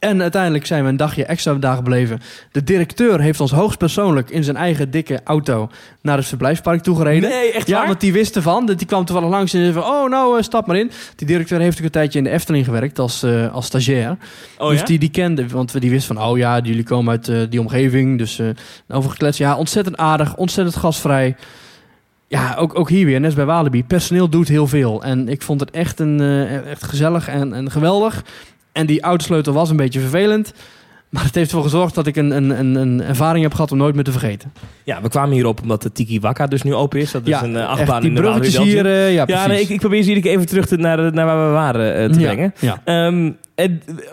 En uiteindelijk zijn we een dagje extra daar gebleven. De directeur heeft ons hoogstpersoonlijk in zijn eigen dikke auto naar het verblijfspark toegereden. Nee, echt Ja, waar? want die wist ervan. Die kwam toevallig langs en zei van... Oh, nou, eh, stap maar in. Die directeur heeft ook een tijdje in de Efteling gewerkt als, eh, als stagiair. Oh dus ja? die, die kende, want die wist van... Oh ja, jullie komen uit eh, die omgeving. Dus eh over gekletst. Ja, ontzettend aardig. Ontzettend gastvrij. Ja, ook, ook hier weer, net als bij Walibi. Personeel doet heel veel. En ik vond het echt, een, echt gezellig en, en geweldig. En die autosleutel was een beetje vervelend. Maar het heeft ervoor gezorgd dat ik een, een, een, een ervaring heb gehad om nooit meer te vergeten. Ja, we kwamen hierop omdat de Tiki Waka dus nu open is. Dat is ja, een eh, echt, achtbaan die in de bruggetjes hier. Eh, ja, Ja, nee, ik, ik probeer ze iedere keer even terug te, naar, naar waar we waren eh, te Ja, brengen. Ja. Ehm,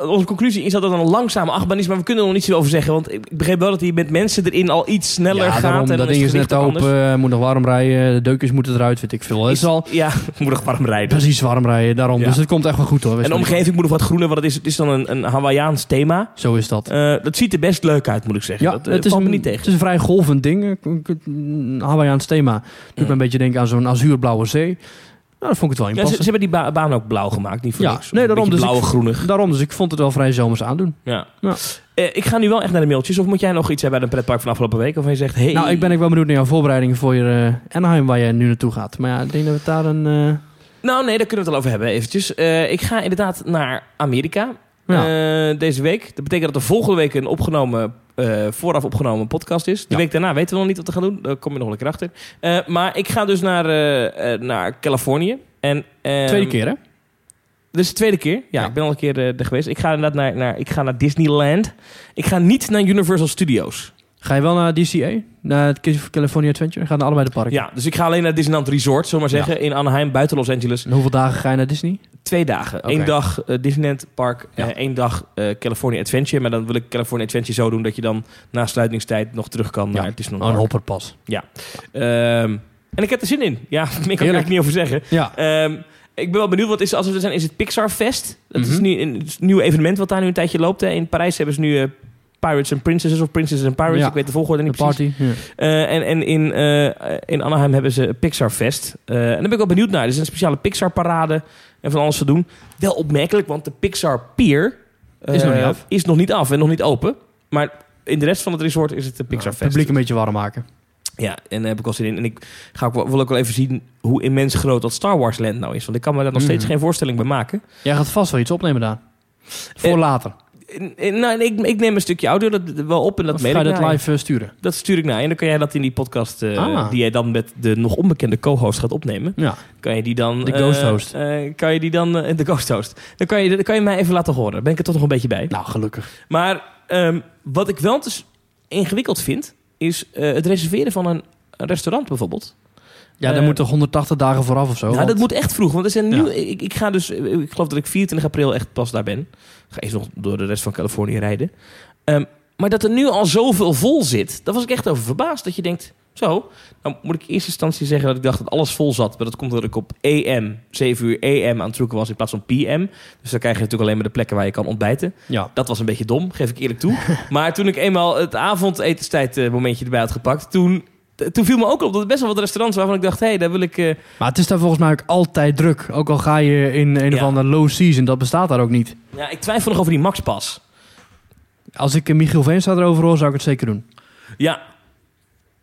onze conclusie is dat het een langzame achtbaan is, maar we kunnen er nog niet zo over zeggen. Want ik ik begreep wel dat hij met mensen erin al iets sneller ja, gaat. daarom, en dat is ding is net open, anders. eh, moet nog warm rijden, de deukjes moeten eruit, weet ik veel. Het is al Ja, moet nog warm rijden. precies warm rijden, daarom. Ja. Dus het komt echt wel goed hoor. En de omgeving moet nog wat groener, want het is, het is dan een, een Hawaiiaans thema. Zo is dat. Eh, dat ziet er best leuk uit, moet ik zeggen. Ja, dat eh, het, is valt een, me niet tegen. het is een vrij golvend ding. Een Hawaiiaans thema. Doet me een beetje denken aan zo'n azuurblauwe zee. Nou, daar vond ik het wel in Ja, ze, hebben die ba- baan ook blauw gemaakt, niet voor Ja, niks. nee, daarom dus ik- blauwe-groenig. Daarom, dus ik vond het wel vrij zomers aandoen. Ja. Ja. Eh, ik ga nu wel echt naar de mailtjes. Of moet jij nog iets hebben bij een pretpark van afgelopen week? Of je zegt, hey, Nou, ik ben ook wel benieuwd naar jouw voorbereidingen voor je eh, Anaheim, waar je nu naartoe gaat. Maar ja, ik denk dat we daar een... eh, Nou, nee, daar kunnen we het al over hebben eventjes. Eh, ik ga inderdaad naar Amerika Ja. deze week. Dat betekent dat er volgende week een opgenomen, eh, vooraf opgenomen podcast is. De Ja. week daarna weten we nog niet wat we gaan doen. Daar kom je nog een keer achter. Eh, maar ik ga dus naar, eh, naar Californië. En, ehm, tweede keer, hè? Dit is de tweede keer. Ja, Ja. ik ben al een keer er geweest. Ik ga inderdaad naar, naar, ik ga naar Disneyland. Ik ga niet naar Universal Studios. Ga je wel naar DCA? Naar het California Adventure? Ga naar allebei de parken? Ja, dus ik ga alleen naar Disneyland Resort, zullen we maar zeggen. In Anaheim, buiten Los Angeles. En hoeveel dagen ga je naar Disney? Twee dagen. Oké. Eén dag eh, Disneyland Park, Ja. eh, één dag eh, California Adventure. Maar dan wil ik California Adventure zo doen dat je dan na sluitingstijd nog terug kan Ja. naar Disneyland Oh, een Park. hopperpas. Ehm, en ik heb er zin in. Ja, meer kan ik eigenlijk niet over zeggen. Ja. Ehm, ik ben wel benieuwd, wat is, als we er zijn, is het Pixar Fest. Dat is Mhm. nu een, een nieuw evenement wat daar nu een tijdje loopt. Hè. In Parijs hebben ze nu Pirates and Princesses of Princesses and Pirates. Ja. Ik weet de volgorde niet precies. party. Eh, en en in, eh, in Anaheim hebben ze Pixar Fest. Eh, en daar ben ik wel benieuwd naar. Er is een speciale Pixar parade en van alles te doen. Wel opmerkelijk, want de Pixar Pier Is nog niet af. is nog niet af en nog niet open. Maar in de rest van het resort is het de Pixar Nou, het Fest. publiek een beetje warm maken. Ja, en daar heb ik wel zin in. En ik ga ook, wel- wil ook wel even zien hoe immens groot dat Star Wars Land nou is. Want ik kan me daar nog steeds Mhm. geen voorstelling bij maken. Jij gaat vast wel iets opnemen daar. Voor later. Nou, ik, ik neem een stukje audio dat, wel op en dat Of mail ga je dat naar live eh, sturen? Dat stuur ik naar je. En dan kan jij dat in die podcast, eh, Ah. die jij dan met de nog onbekende co-host gaat opnemen. Ja. Kan je die dan... De ghost host. eh, kan je die dan... de ghost host. Dan kan, je, dan kan je mij even laten horen. Dan ben ik er toch nog een beetje bij. Nou, gelukkig. Maar ehm, wat ik wel dus ingewikkeld vind... is het reserveren van een restaurant bijvoorbeeld. Ja, daar moet toch 180 dagen vooraf of zo? nou, want- dat moet echt vroeg. Want er zijn Ja. nieuw, ik, ik ga dus... eh, Ik geloof dat ik 24 april echt pas daar ben. Ik ga eerst nog door de rest van Californië rijden. Ehm, maar dat er nu al zoveel vol zit... daar was ik echt over verbaasd. Dat je denkt... Zo, dan moet ik in eerste instantie zeggen dat ik dacht dat alles vol zat. Maar dat komt omdat ik op EM, 7 uur EM aan het zoeken was in plaats van PM. Dus dan krijg je natuurlijk alleen maar de plekken waar je kan ontbijten. Ja. Dat was een beetje dom, geef ik eerlijk toe. maar toen ik eenmaal het avondetenstijd momentje erbij had gepakt, toen, toen viel me ook op dat er best wel wat restaurants waarvan ik dacht, hé, hey, daar wil ik... eh, Maar het is daar volgens mij ook altijd druk. Ook al ga je in een of andere low season, dat bestaat daar ook niet. ja, ik twijfel nog over die Maxpas. Als ik eh, Michiel Veenstra erover hoor, zou ik het zeker doen. Ja.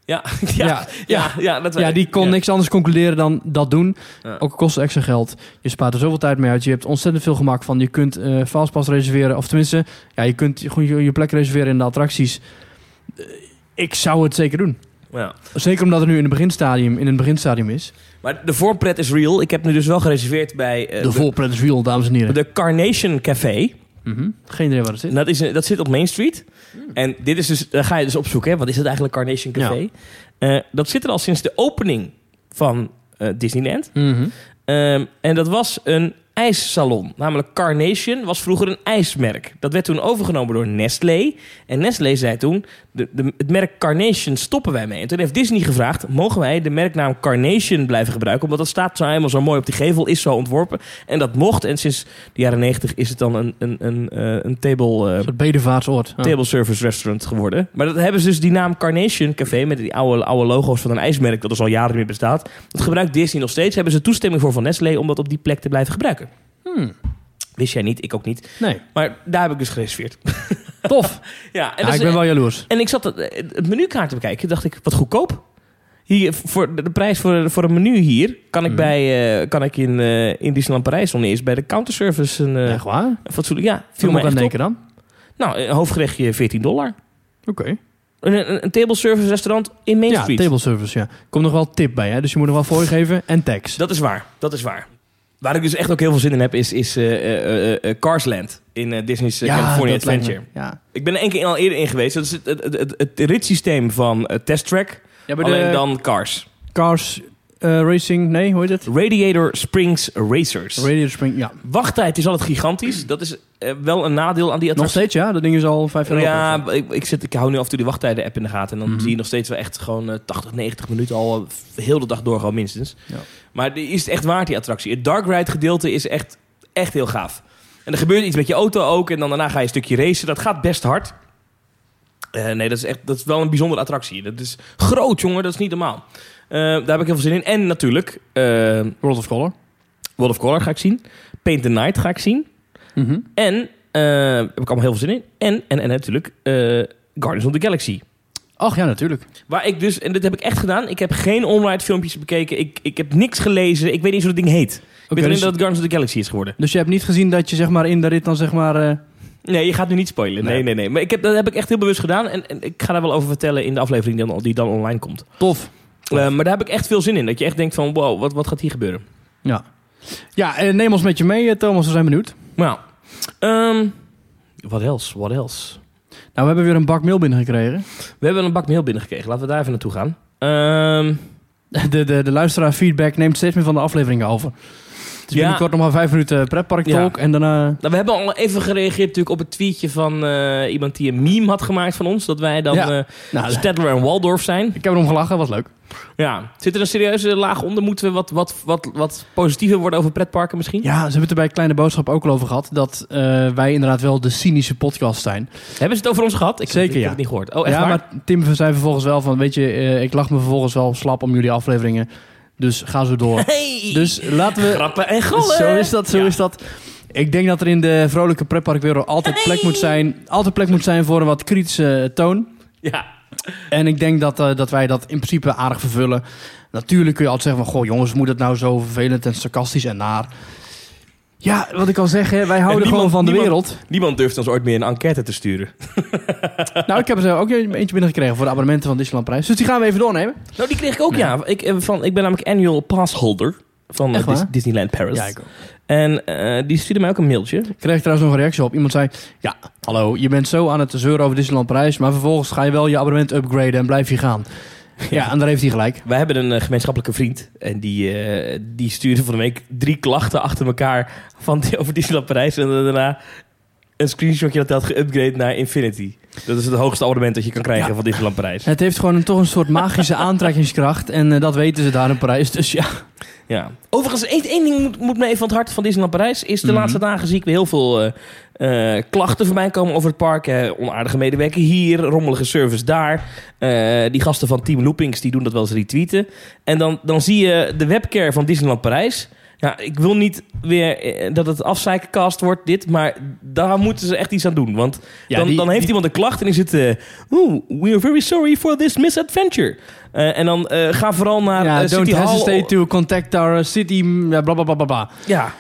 Ja, ja, ja, Ja. ja, dat Ja, die kon ja. niks anders concluderen dan dat doen. Ja. Ook kost het extra geld. Je spaart er zoveel tijd mee uit. Je hebt ontzettend veel gemak van. Je kunt eh fastpass reserveren. Of tenminste, ja, je kunt gewoon je, je plek reserveren in de attracties. Ik zou het zeker doen. Ja. Zeker omdat het nu in, het beginstadium, in een beginstadium is. Maar de voorpret is real. Ik heb nu dus wel gereserveerd bij eh, De voorpret is real, dames en heren. de Carnation Café. Mhm. Geen idee waar het zit. Dat, is, dat zit op Main Street. En dit is dus, daar ga je dus opzoeken. Hè? Wat is het eigenlijk, Carnation Café? Eh, dat zit er al sinds de opening van eh, Disneyland. Mhm. Ehm, en dat was een ijssalon. Namelijk Carnation was vroeger een ijsmerk. Dat werd toen overgenomen door Nestlé. En Nestlé zei toen, de, de, het merk Carnation stoppen wij mee. En toen heeft Disney gevraagd, mogen wij de merknaam Carnation blijven gebruiken? Omdat dat staat zo helemaal zo mooi op die gevel, is zo ontworpen. En dat mocht. En sinds de jaren negentig is het dan een, een, een, eh, een table... Een. Ja. table service restaurant geworden. Maar dat hebben ze dus die naam Carnation Café met die oude, oude logo's van een ijsmerk dat dus al jaren meer bestaat. Dat gebruikt Disney nog steeds. Hebben ze toestemming voor van Nestlé om dat op die plek te blijven gebruiken. Hmm. Wist jij niet, ik ook niet. Nee, Maar daar heb ik dus gereserveerd. tof. Ja, en, Ja, dat ik ben wel jaloers. en ik zat het, het menukaart te bekijken. dacht ik, wat goedkoop. Hier, voor de, de prijs voor, voor een menu hier kan ik, Mhm. bij, eh, kan ik in, eh in Disneyland Parijs nog eens bij de counterservice een, eh Echt waar? een fatsoenlijk... Ja, viel Viel me me aan denken dan? Nou, een hoofdgerechtje 14 dollar. Oké. Een, een, een table service restaurant in Main Ja, Street. table service, ja. Komt nog wel tip bij, hè? Dus je moet nog wel voor je geven. En tax. Dat is waar, dat is waar. Waar ik dus echt ook heel veel zin in heb, is, is eh, eh, eh, eh, Carsland in Disney's California Adventure. Ja. Ik ben er één keer al eerder in geweest. Dat is het, het, het, ritssysteem van Test Track, ja, alleen de dan Cars. Cars Racing, nee, hoe heet het? Radiator Springs Racers. Radiator Spring, ja. Wachttijd is altijd gigantisch. Dat is wel een nadeel aan die Nog attractie. steeds, ja? Dat ding is al vijf jaar. Ja, ik, ik, zit, ik hou nu af en toe die wachttijden app in de gaten. En dan Mhm. zie je nog steeds wel echt gewoon eh, 80, 90 minuten al heel de dag door gewoon minstens. Ja. Maar die is het echt waard, die attractie. Het dark ride gedeelte is echt, echt heel gaaf. En er gebeurt iets met je auto ook. En dan daarna ga je een stukje racen. Dat gaat best hard. Eh, nee, dat is, echt, dat is wel een bijzondere attractie. Dat is groot, jongen. Dat is niet normaal. Eh, daar heb ik heel veel zin in. En natuurlijk, eh, World of Color. World of Color ga ik zien. Paint the Night ga ik zien. Mhm. En, heb ik allemaal heel veel zin in. En, en, en natuurlijk, Guardians of the Galaxy. Ach ja, natuurlijk. Waar ik dus, en dit heb ik echt gedaan, ik heb geen online filmpjes bekeken. Ik, ik heb niks gelezen. Ik weet niet eens hoe dat ding heet. ik weet alleen dus, dat het Guardians of the Galaxy is geworden. dus je hebt niet gezien dat je zeg maar in de rit dan zeg maar... eh, Nee, je gaat nu niet spoilen. Nee, Nee. nee, nee. Maar ik heb, dat heb ik echt heel bewust gedaan. En, en ik ga daar wel over vertellen in de aflevering die dan, die dan online komt. tof. Eh, maar daar heb ik echt veel zin in. Dat je echt denkt van, wow, wat, wat gaat hier gebeuren? Ja. Ja, eh, neem ons met je mee, eh, Thomas. We zijn benieuwd. Nou, ehm wat else? What else? Nou, we hebben weer een bak mail binnengekregen. We hebben een bak mail binnengekregen. Laten we daar even naartoe gaan. Ehm De, de, de luisteraar feedback neemt steeds meer van de afleveringen over. Is Ja. binnenkort nog maar vijf minuten pretpark talk. En daarna... Nou, we hebben al even gereageerd natuurlijk op het tweetje van eh, iemand die een meme had gemaakt van ons. Dat wij dan Ja. eh Nou, Stedtler en Waldorf zijn. ik heb erom gelachen, was leuk. Ja. Zit er een serieuze laag onder? Moeten we wat, wat, wat, wat positiever worden over pretparken misschien? Ja, ze hebben het er bij Kleine Boodschap ook al over gehad. Dat eh, wij inderdaad wel de cynische podcast zijn. Hebben ze het over ons gehad? Ik, Zeker, ik, ik ja. heb het niet gehoord. Oh, echt ja, waar? maar Tim zei vervolgens wel van... Weet je, eh, ik lach me vervolgens wel slap om jullie afleveringen. Dus ga zo door. Hey! Dus laten we... Grappen en gollen! Zo is dat, zo Ja. is dat. Ik denk dat er in de vrolijke pretparkwereld altijd plek moet zijn. Altijd plek moet zijn voor een wat kritische toon. Ja. En ik denk dat, eh, dat wij dat in principe aardig vervullen. Natuurlijk kun je altijd zeggen van... Goh jongens, moet het nou zo vervelend en sarcastisch en naar? Ja, wat ik al zeg, hè, wij houden niemand- gewoon van de niemand- wereld. Niemand durft ons ooit meer een enquête te sturen. Nou, ik heb er ook eentje binnengekregen voor de abonnementen van Disneyland Prijs. Dus die gaan we even doornemen. Nou, die kreeg ik ook, ja. Ik, eh, van, ik ben namelijk annual passholder van eh? Dis- Disneyland Paris. Ja, ik ook. En eh, die stuurde mij ook een mailtje. Ik kreeg trouwens nog een reactie op. Iemand zei, ja, hallo, je bent zo aan het zeuren over Disneyland Prijs... maar vervolgens ga je wel je abonnement upgraden en blijf je gaan. Ja, en daar heeft hij gelijk. Wij hebben een eh, gemeenschappelijke vriend. En die, eh, die stuurde van de week drie klachten achter elkaar van, over Disneyland Parijs. En daarna een screenshotje dat hij had geüpgrade naar Infinity. Dat is het hoogste abonnement dat je kan krijgen Ja. van Disneyland Parijs. Het heeft gewoon een, toch een soort magische aantrekkingskracht. En eh, dat weten ze daar in Parijs. Dus ja. Ja. Overigens, één, één ding moet, moet me even van het hart van Disneyland Parijs. Is de Mhm. laatste dagen zie ik weer heel veel eh, eh, klachten voorbij komen over het park. Eh, onaardige medewerker hier, rommelige service daar. Eh, die gasten van Team Loopings die doen dat wel eens retweeten. En dan, dan zie je de webcare van Disneyland Parijs. Ja, ik wil niet weer eh, dat het afzeikencast wordt, dit. Maar daar moeten ze echt iets aan doen. Want Ja, dan, die- dan heeft die- iemand een klacht en is het... eh oh, we are very sorry for this misadventure. Eh, en dan ga vooral naar ja, don't City Hall. hesitate to contact our city. Ja, bla, bla, bla. Ja,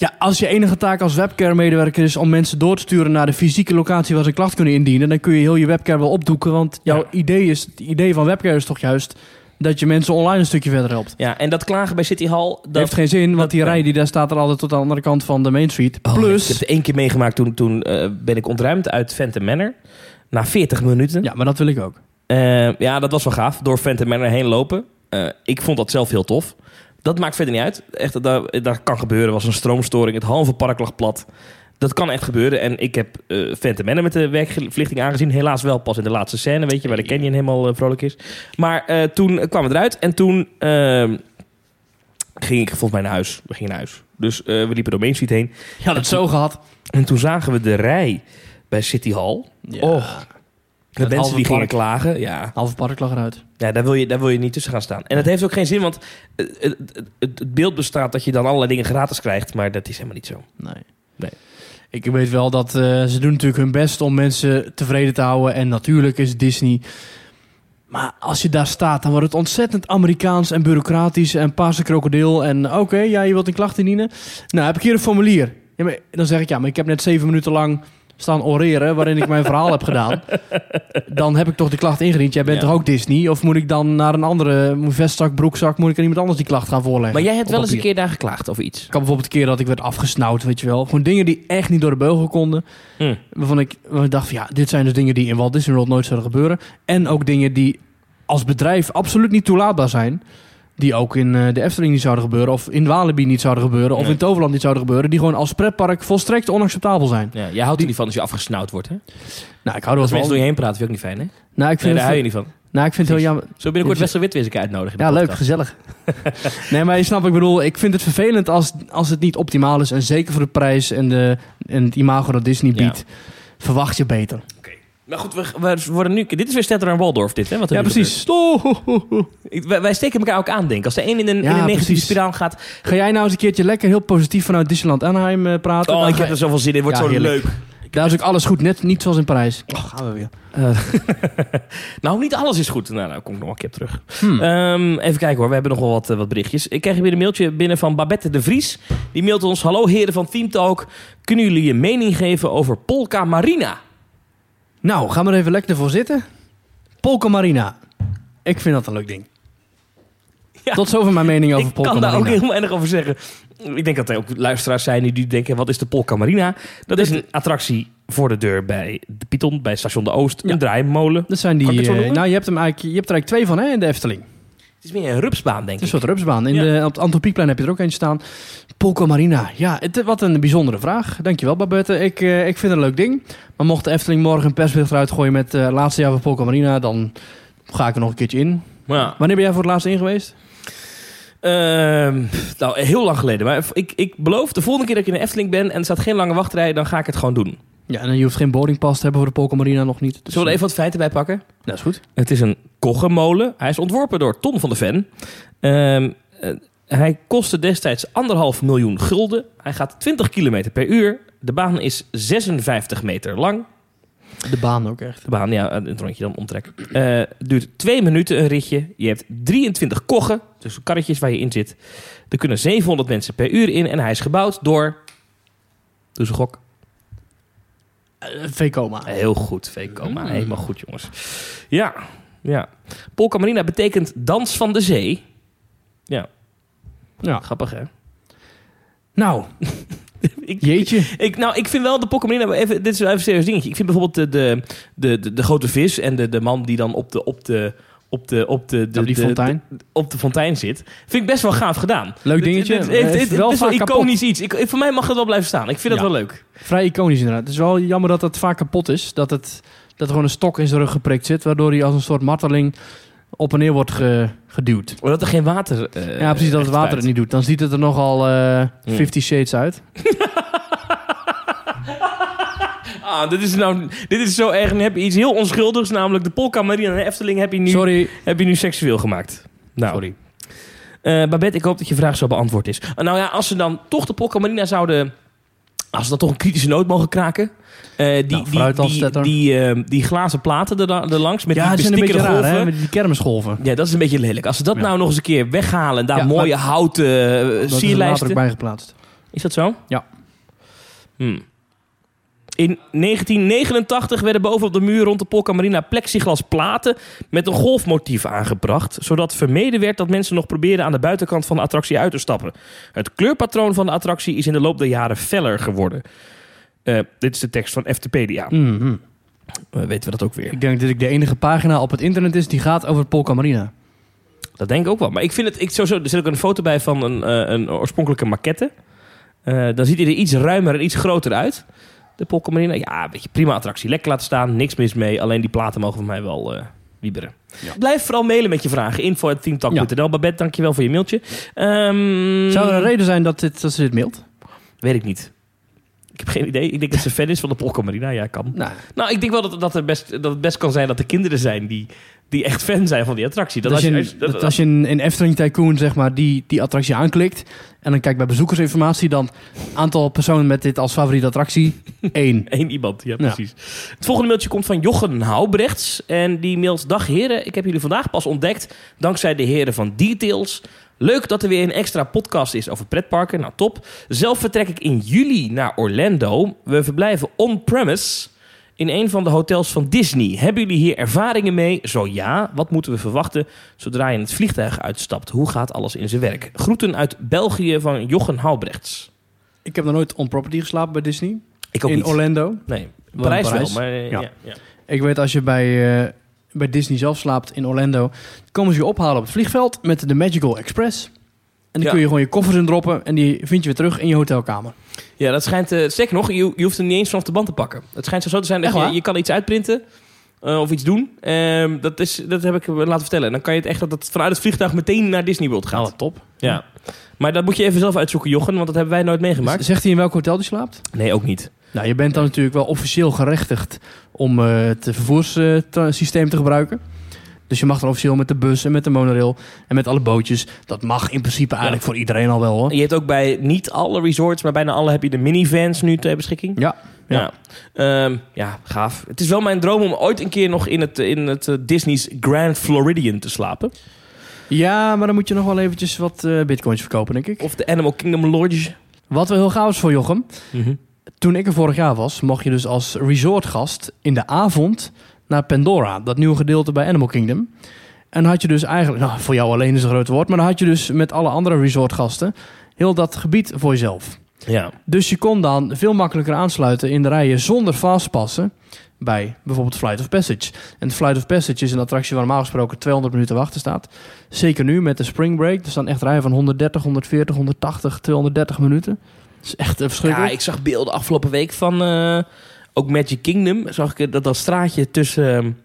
Ja, als je enige taak als webcare-medewerker is om mensen door te sturen naar de fysieke locatie waar ze klacht kunnen indienen, dan kun je heel je webcare wel opdoeken. Want jouw Ja. idee, is, het idee van webcare is toch juist dat je mensen online een stukje verder helpt. Ja, en dat klagen bij City Hall... Dat heeft geen zin, want die rij die daar staat er altijd tot de andere kant van de Main Street. Oh, Plus, Ik heb het één keer meegemaakt. Toen, toen eh, ben ik ontruimd uit Phantom Manor. Na 40 minuten. ja, maar dat wil ik ook. Eh, ja, dat was wel gaaf. Door Phantom Manor heen lopen. Eh, ik vond dat zelf heel tof. Dat maakt verder niet uit. Echt, dat, dat kan gebeuren. Er was een stroomstoring. Het halve park lag plat. Dat kan echt gebeuren. En ik heb eh Phantom Manor met de werkverlichting aangezien. Helaas wel pas in de laatste scène, weet je, waar de canyon helemaal eh, vrolijk is. Maar eh, toen kwam het eruit. En toen ehm, ging ik volgens mij naar huis. We gingen naar huis. Dus we liepen door Main Street heen. Ja, dat zo gehad. En toen zagen we de rij bij City Hall. Ja. Oh, de Het mensen die gingen park. klagen. Ja, Halve park lag eruit. ja daar, wil je, daar wil je niet tussen gaan staan. En dat heeft ook geen zin, want het, het, het- het beeld bestaat dat je dan allerlei dingen gratis krijgt. Maar dat is helemaal niet zo. Nee. Nee. Ik weet wel dat eh, ze doen natuurlijk hun best om mensen tevreden te houden. En natuurlijk is Disney. Maar als je daar staat, dan wordt het ontzettend Amerikaans en bureaucratisch en paarse krokodil. En oké, ja, je wilt een klacht indienen. Nou, heb ik hier een formulier. Ja, maar, dan zeg ik, ja, maar ik heb net zeven minuten lang staan oreren waarin ik mijn verhaal heb gedaan. Dan heb ik toch de klacht ingediend. Jij bent Ja. toch ook Disney? Of moet ik dan naar een andere vestzak, broekzak, moet ik aan iemand anders die klacht gaan voorleggen? Maar jij hebt wel eens een keer daar geklaagd over iets. Ik had bijvoorbeeld een keer dat ik werd afgesnauwd, weet je wel. Gewoon dingen die echt niet door de beugel konden. Hm. Waarvan ik, waarvan ik dacht, van, ja, dit zijn dus dingen die in Walt Disney World nooit zouden gebeuren. En ook dingen die als bedrijf absoluut niet toelaatbaar zijn. Die ook in eh, de Efteling niet zouden gebeuren. Of in Walibi niet zouden gebeuren. Of Nee. in Toverland niet zouden gebeuren. Die gewoon als pretpark volstrekt onacceptabel zijn. Ja, jij houdt er niet van als je afgesnauwd wordt, hè? Nou, ik hou er Als wel mensen van. door je heen praten, vind ook niet fijn, hè? Nou, ik Nee, vind daar hou je niet van. nou, ik vind het heel jammer. Zo binnenkort Wessel Witwis keer uitnodigen. Ja, leuk, gezellig. nee, maar je snapt, ik bedoel, ik vind het vervelend als, als het niet optimaal is. En zeker voor de prijs en, de, en het imago dat Disney Ja. biedt, verwacht je beter. Maar goed, we, we worden nu... Dit is weer Stetter en Waldorf, dit, hè? Wat er Ja, precies. Oh, ho, ho, ho. gebeurt. Ik- wij, wij steken elkaar ook aan, denk ik. Als de een in een, in een negatieve spiraal gaat... Ga jij nou eens een keertje lekker heel positief vanuit Disneyland Anaheim eh, praten? Oh, ik heb er zoveel zin in. Wordt Ja, zo heerlijk. leuk. Daar is ook alles goed, net niet zoals in Parijs. Oh, gaan we weer. Nou, niet alles is goed. Nou, nou kom ik nog een keer terug. Hmm. Ehm, even kijken hoor, we hebben nog wel wat, eh, wat berichtjes. Ik krijg weer een mailtje binnen van Babette de Vries. Die mailt ons, hallo heren van Team Talk. Kunnen jullie je mening geven over Polka Marina? Nou, ga maar even lekker ervoor zitten. Polka Marina. Ik vind dat een leuk ding. Ja. Tot zover mijn mening over ik Polka kan daar Marina. ook heel weinig over zeggen. Ik denk dat er ook luisteraars zijn die denken, wat is de Polka Marina? Dat is een attractie voor de deur bij de Python, bij station De Oost. Ja. Een draaimolen. Dat zijn ik die... eh, nou, je hebt, hem eigenlijk, je hebt er eigenlijk twee van hè, in de Efteling. Het is meer een rupsbaan, denk Een ik. soort rupsbaan. In Ja. de, op het heb je er ook eentje staan. Polka Marina. Ja, het, wat een bijzondere vraag. Dankjewel, Babette. Ik, eh, ik vind het een leuk ding. Maar mocht de Efteling morgen een persbericht eruit gooien met eh laatste jaar van Polka Marina, dan ga ik er nog een keertje in. Ja. Wanneer ben jij voor het laatst in geweest? Ehm, nou, heel lang geleden. Maar ik, ik beloof, de volgende keer dat ik in de Efteling ben en er staat geen lange wachtrij, dan ga ik het gewoon doen. Ja, en je hoeft geen boardingpas te hebben voor de Polka Marina nog niet. Dus, Zullen we er even wat feiten bij pakken? Dat is goed. Het is een koggenmolen. Hij is ontworpen door Ton van de Ven. Ehm, eh, hij kostte destijds anderhalf miljoen gulden. Hij gaat 20 km per uur. De baan is 56 meter lang. De baan ook echt. De baan, ja, het rondje dan omtrek. Eh duurt twee minuten een ritje. Je hebt 23 koggen, dus karretjes waar je in zit. Er kunnen 700 mensen per uur in. En hij is gebouwd door... Doe een gok. Uh, V-coma. Heel goed, V-coma. Mm. Helemaal goed, jongens. Ja, ja. Polka Marina betekent dans van de zee. Ja, Ja. grappig hè? Nou, Ik, jeetje. ik, nou, ik vind wel de Polka Marina... Even, dit is wel even een serieus dingetje. Ik vind bijvoorbeeld de, de, de, de, de grote vis... en de, de man die dan op de... Op de op de, op de, de, de- fontein. de- op de fontein zit. Vind ik best wel gaaf gedaan. Leuk dingetje. Het, wel is wel iconisch iets. Ik, voor mij mag het wel blijven staan. Ik vind Ja. dat wel leuk. Vrij iconisch inderdaad. Het is wel jammer dat het vaak kapot is. Dat het Dat er gewoon een stok in zijn rug geprikt zit, waardoor hij als een soort marteling op en neer wordt ge- geduwd. Omdat er geen water... eh, ja, precies, dat het water het niet doet. Dan ziet het er nogal eh Hmm. 50 shades uit. Ah, dit is, nou, dit is zo erg. Nu heb je iets heel onschuldigs, namelijk de Polka Marina en de Efteling heb je nu, Sorry. heb je nu seksueel gemaakt. Nou, Sorry. Eh, Babette, ik hoop dat je vraag zo beantwoord is. Eh, nou ja, als ze dan toch de Polka Marina zouden... Als ze dan toch een kritische noot mogen kraken... eh, die, Nou, die, dan, die, Stetter. die, die glazen platen er, er langs met ja, die die zijn een beetje bestikkerde raar, golven. hè? Met die kermisgolven. Ja, dat is een beetje lelijk. Als ze dat Ja. nou nog eens een keer weghalen... en daar Ja, mooie houten eh, Dat is er sierlijsten... ook bijgeplaatst. Is dat zo? Ja. Hmm. In 1989 werden bovenop de muur rond de Polka Marina plexiglas platen met een golfmotief aangebracht, zodat vermeden werd dat mensen nog probeerden aan de buitenkant van de attractie uit te stappen. Het kleurpatroon van de attractie is in de loop der jaren feller geworden. Eh, dit is de tekst van FTpedia. Mhm. Eh, weten we dat ook weer. Ik denk dat ik de enige pagina op het internet is die gaat over Polka Marina. Dat denk ik ook wel. Maar ik vind het, ik, sowieso, er zit ook een foto bij van een, eh, een oorspronkelijke maquette. Dan ziet hij er iets ruimer en iets groter uit. De Polka Marina. Ja, een beetje prima attractie. Lekker laten staan, niks mis mee. Alleen die platen mogen van mij wel eh wieberen. Ja. Blijf vooral mailen met je vragen. Info.teamtalk.nl. Babette, dankjewel voor je mailtje. Ehm, Zou er een reden zijn dat, dit, dat ze dit mailt? Weet ik niet. Ik heb geen idee. Ik denk dat ze fan is van de Polka Marina. Ja, kan. Nou, Nou, ik denk wel dat, dat, er best, dat het best kan zijn dat er kinderen zijn die, die echt fan zijn van die attractie. dat als je, als dat als je in, in Efteling Tycoon zeg maar, die, die attractie aanklikt... en dan kijkt bij bezoekersinformatie... dan aantal personen met dit als favoriete attractie... één. Eén iemand, ja precies. Het volgende mailtje komt van Jochen Houbrechts. En die mailt... Dag heren, ik heb jullie vandaag pas ontdekt... dankzij de heren van Details. Leuk dat er weer een extra podcast is over pretparken. Nou, top. Zelf vertrek ik in juli naar Orlando. We verblijven on-premise... In een van de hotels van Disney. Hebben jullie hier ervaringen mee? Zo ja, wat moeten we verwachten zodra je het vliegtuig uitstapt? Hoe gaat alles in zijn werk? Groeten uit België van Jochen Houbrechts. Ik heb nog nooit on property geslapen bij Disney. Ik ook in niet. Orlando. Nee, in Parijs, Parijs. wel, maar eh, Ja. ja. Ja, Ik weet als je bij, eh, bij Disney zelf slaapt in Orlando... komen ze je ophalen op het vliegveld met de Magical Express. En dan Ja. kun je gewoon je koffers in droppen... en die vind je weer terug in je hotelkamer. Ja, dat schijnt... eh zeker nog, je, je hoeft hem niet eens vanaf de band te pakken. Het schijnt zo te zijn dat je, je kan iets uitprinten eh, of iets doen. Ehm, dat, is, dat heb ik laten vertellen. En dan kan je het echt dat het vanuit het vliegtuig meteen naar Disney World gaat. Oh, top. Ja. Maar dat moet je even zelf uitzoeken, Jochen, want dat hebben wij nooit meegemaakt. Zegt hij in welk hotel die slaapt? Nee, ook niet. Nou, je bent dan natuurlijk wel officieel gerechtigd om eh, het vervoerssysteem te gebruiken. Dus je mag dan officieel met de bus en met de monorail en met alle bootjes. Dat mag in principe eigenlijk voor iedereen al wel hoor. Je hebt ook bij niet alle resorts, maar bijna alle heb je de minivans nu ter beschikking. Ja, Ja. Ehm, ja, gaaf. Het is wel mijn droom om ooit een keer nog in het, in het eh, Disney's Grand Floridian te slapen. ja, maar dan moet je nog wel eventjes wat eh, bitcoins verkopen, denk ik. Of de Animal Kingdom Lodge. Wat wel heel gaaf is voor Jochem. Toen ik er vorig jaar was, mocht je dus als resortgast in de avond naar Pandora. Dat nieuwe gedeelte bij Animal Kingdom. En had je dus eigenlijk, nou voor jou alleen is een groot woord, maar dan had je dus met alle andere resortgasten heel dat gebied voor jezelf. Ja. Dus je kon dan veel makkelijker aansluiten in de rijen zonder fastpassen bij bijvoorbeeld Flight of Passage. En Flight of Passage is een attractie waar normaal gesproken 200 minuten wachten staat. Zeker nu met de Spring Break. Er staan echt rijen van 130, 140, 180, 230 minuten. Is echt eh, Ja, verschrikkelijk. ik zag beelden afgelopen week van eh, ook Magic Kingdom. Zag ik dat dat straatje tussen,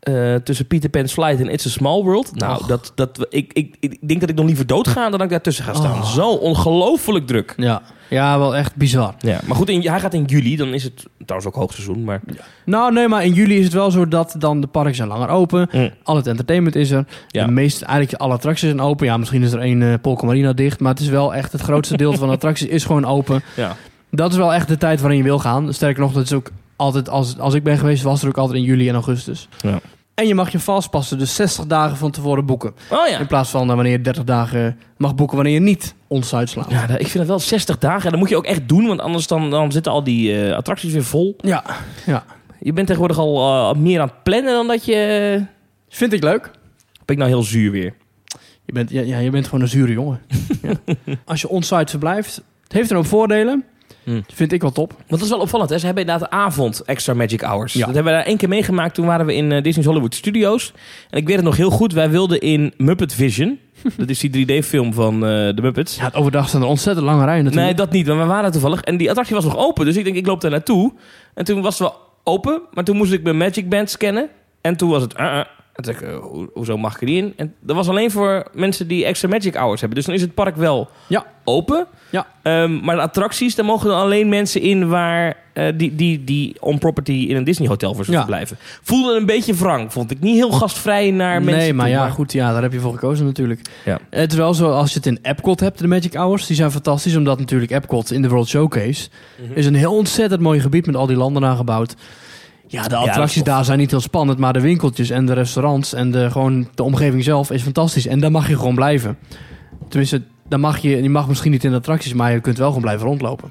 eh, tussen Peter Pan's Flight en It's a Small World. Nou, Och. dat, dat, ik, ik, ik denk dat ik nog liever doodga dan dat ik daartussen ga staan. Oh. Zo ongelooflijk druk. Ja. ja, wel echt bizar. Ja, maar goed, in, hij gaat in juli. Dan is het trouwens ook hoogseizoen. Maar Nou, nee, maar in juli is het wel zo dat dan de parken zijn langer open. Mm. Al het entertainment is er. Ja. De meeste, eigenlijk alle attracties zijn open. Ja, misschien is er één eh Polka Marina dicht. Maar het is wel echt het grootste deel van de attracties is gewoon open. ja. Dat is wel echt de tijd waarin je wil gaan. Sterker nog, dat is ook altijd, als, als ik ben geweest, was het ook altijd in juli en augustus. Ja. En je mag je vastpassen, dus 60 dagen van tevoren boeken. Oh ja. In plaats van eh, wanneer je 30 dagen mag boeken wanneer je niet on-site slaapt. Ja, ik vind het wel 60 dagen. En dat moet je ook echt doen, want anders dan, dan zitten al die eh, attracties weer vol. Ja, ja. Je bent tegenwoordig al eh, meer aan het plannen dan dat je... Vind ik leuk. Ben ik nou heel zuur weer. Je bent, ja, ja, je bent gewoon een zure jongen. ja. Als je on-site verblijft, het heeft een hoop voordelen. Hmm. Vind ik wel top. Want dat is wel opvallend, hè? Ze hebben inderdaad de avond extra Magic Hours. Ja. Dat hebben we daar één keer meegemaakt. Toen waren we in eh, Disney's Hollywood Studios. En ik weet het nog heel goed. Wij wilden in Muppet Vision. dat is die 3D-film van eh, de Muppets. Ja, het overdag staan er ontzettend lange rijen nee, natuurlijk. dat niet. Maar we waren toevallig. En die attractie was nog open. Dus ik denk, ik loop daar naartoe. En toen was het wel open, maar toen moest ik mijn Magic Band scannen. En toen was het... uh, uh. En toen dacht ik, eh, ho- hoezo mag ik er niet in? En dat was alleen voor mensen die extra Magic Hours hebben. Dus dan is het park wel Ja. open. Ja. Ehm, maar de attracties, daar mogen dan alleen mensen in waar eh, die, die, die on property in een Disney hotel voor Ja. verblijven. Voelde een beetje wrang, vond ik. Niet heel gastvrij naar mensen Nee, maar toe, ja, goed, ja, daar heb je voor gekozen natuurlijk. Ja. Het is wel zo, als je het in Epcot hebt, de Magic Hours, die zijn fantastisch, omdat natuurlijk Epcot in de World Showcase Mhm. is een heel ontzettend mooi gebied met al die landen aangebouwd. Ja, de attracties daar zijn niet heel spannend, maar de winkeltjes en de restaurants en de, gewoon de omgeving zelf is fantastisch. En daar mag je gewoon blijven. Tenminste, dan mag je, je mag misschien niet in de attracties, maar je kunt wel gewoon blijven rondlopen.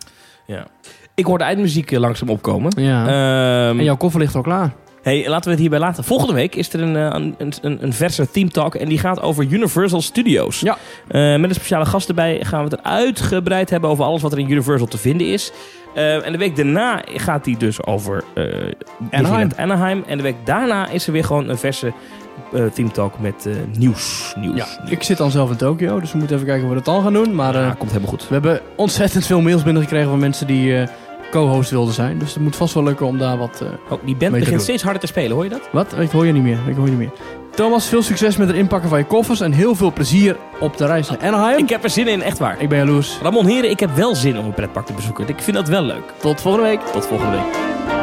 Ja. Ik hoorde eindmuziek eh, langzaam opkomen. Ja. Ehm, en jouw koffer ligt al klaar. Hey, laten we het hierbij laten. Volgende week is er een, eh, een, een, een verse theme talk en die gaat over Universal Studios. Ja. Eh, met een speciale gast erbij gaan we het uitgebreid hebben over alles wat er in Universal te vinden is. Eh, en de week daarna gaat die dus over eh Disneyland Anaheim. En de week daarna is er weer gewoon een verse eh theme talk met nieuws. nieuws. Ja, ik zit dan zelf in Tokio, dus we moeten even kijken hoe we dat dan gaan doen. Maar Ja, komt helemaal goed. we hebben ontzettend veel mails binnengekregen van mensen die co-host wilden zijn. Dus het moet vast wel lukken om daar wat... eh, Oh, die band begint doen. steeds harder te spelen, hoor je dat? Wat? Ik hoor je niet meer. Ik hoor je niet meer. Thomas, veel succes met het inpakken van je koffers en heel veel plezier op de reis naar Anaheim. Ik heb er zin in, echt waar. Ik ben jaloers. Ramon Heren, ik heb wel zin om een pretpark te bezoeken. Ik vind dat wel leuk. Tot volgende week. Tot volgende week.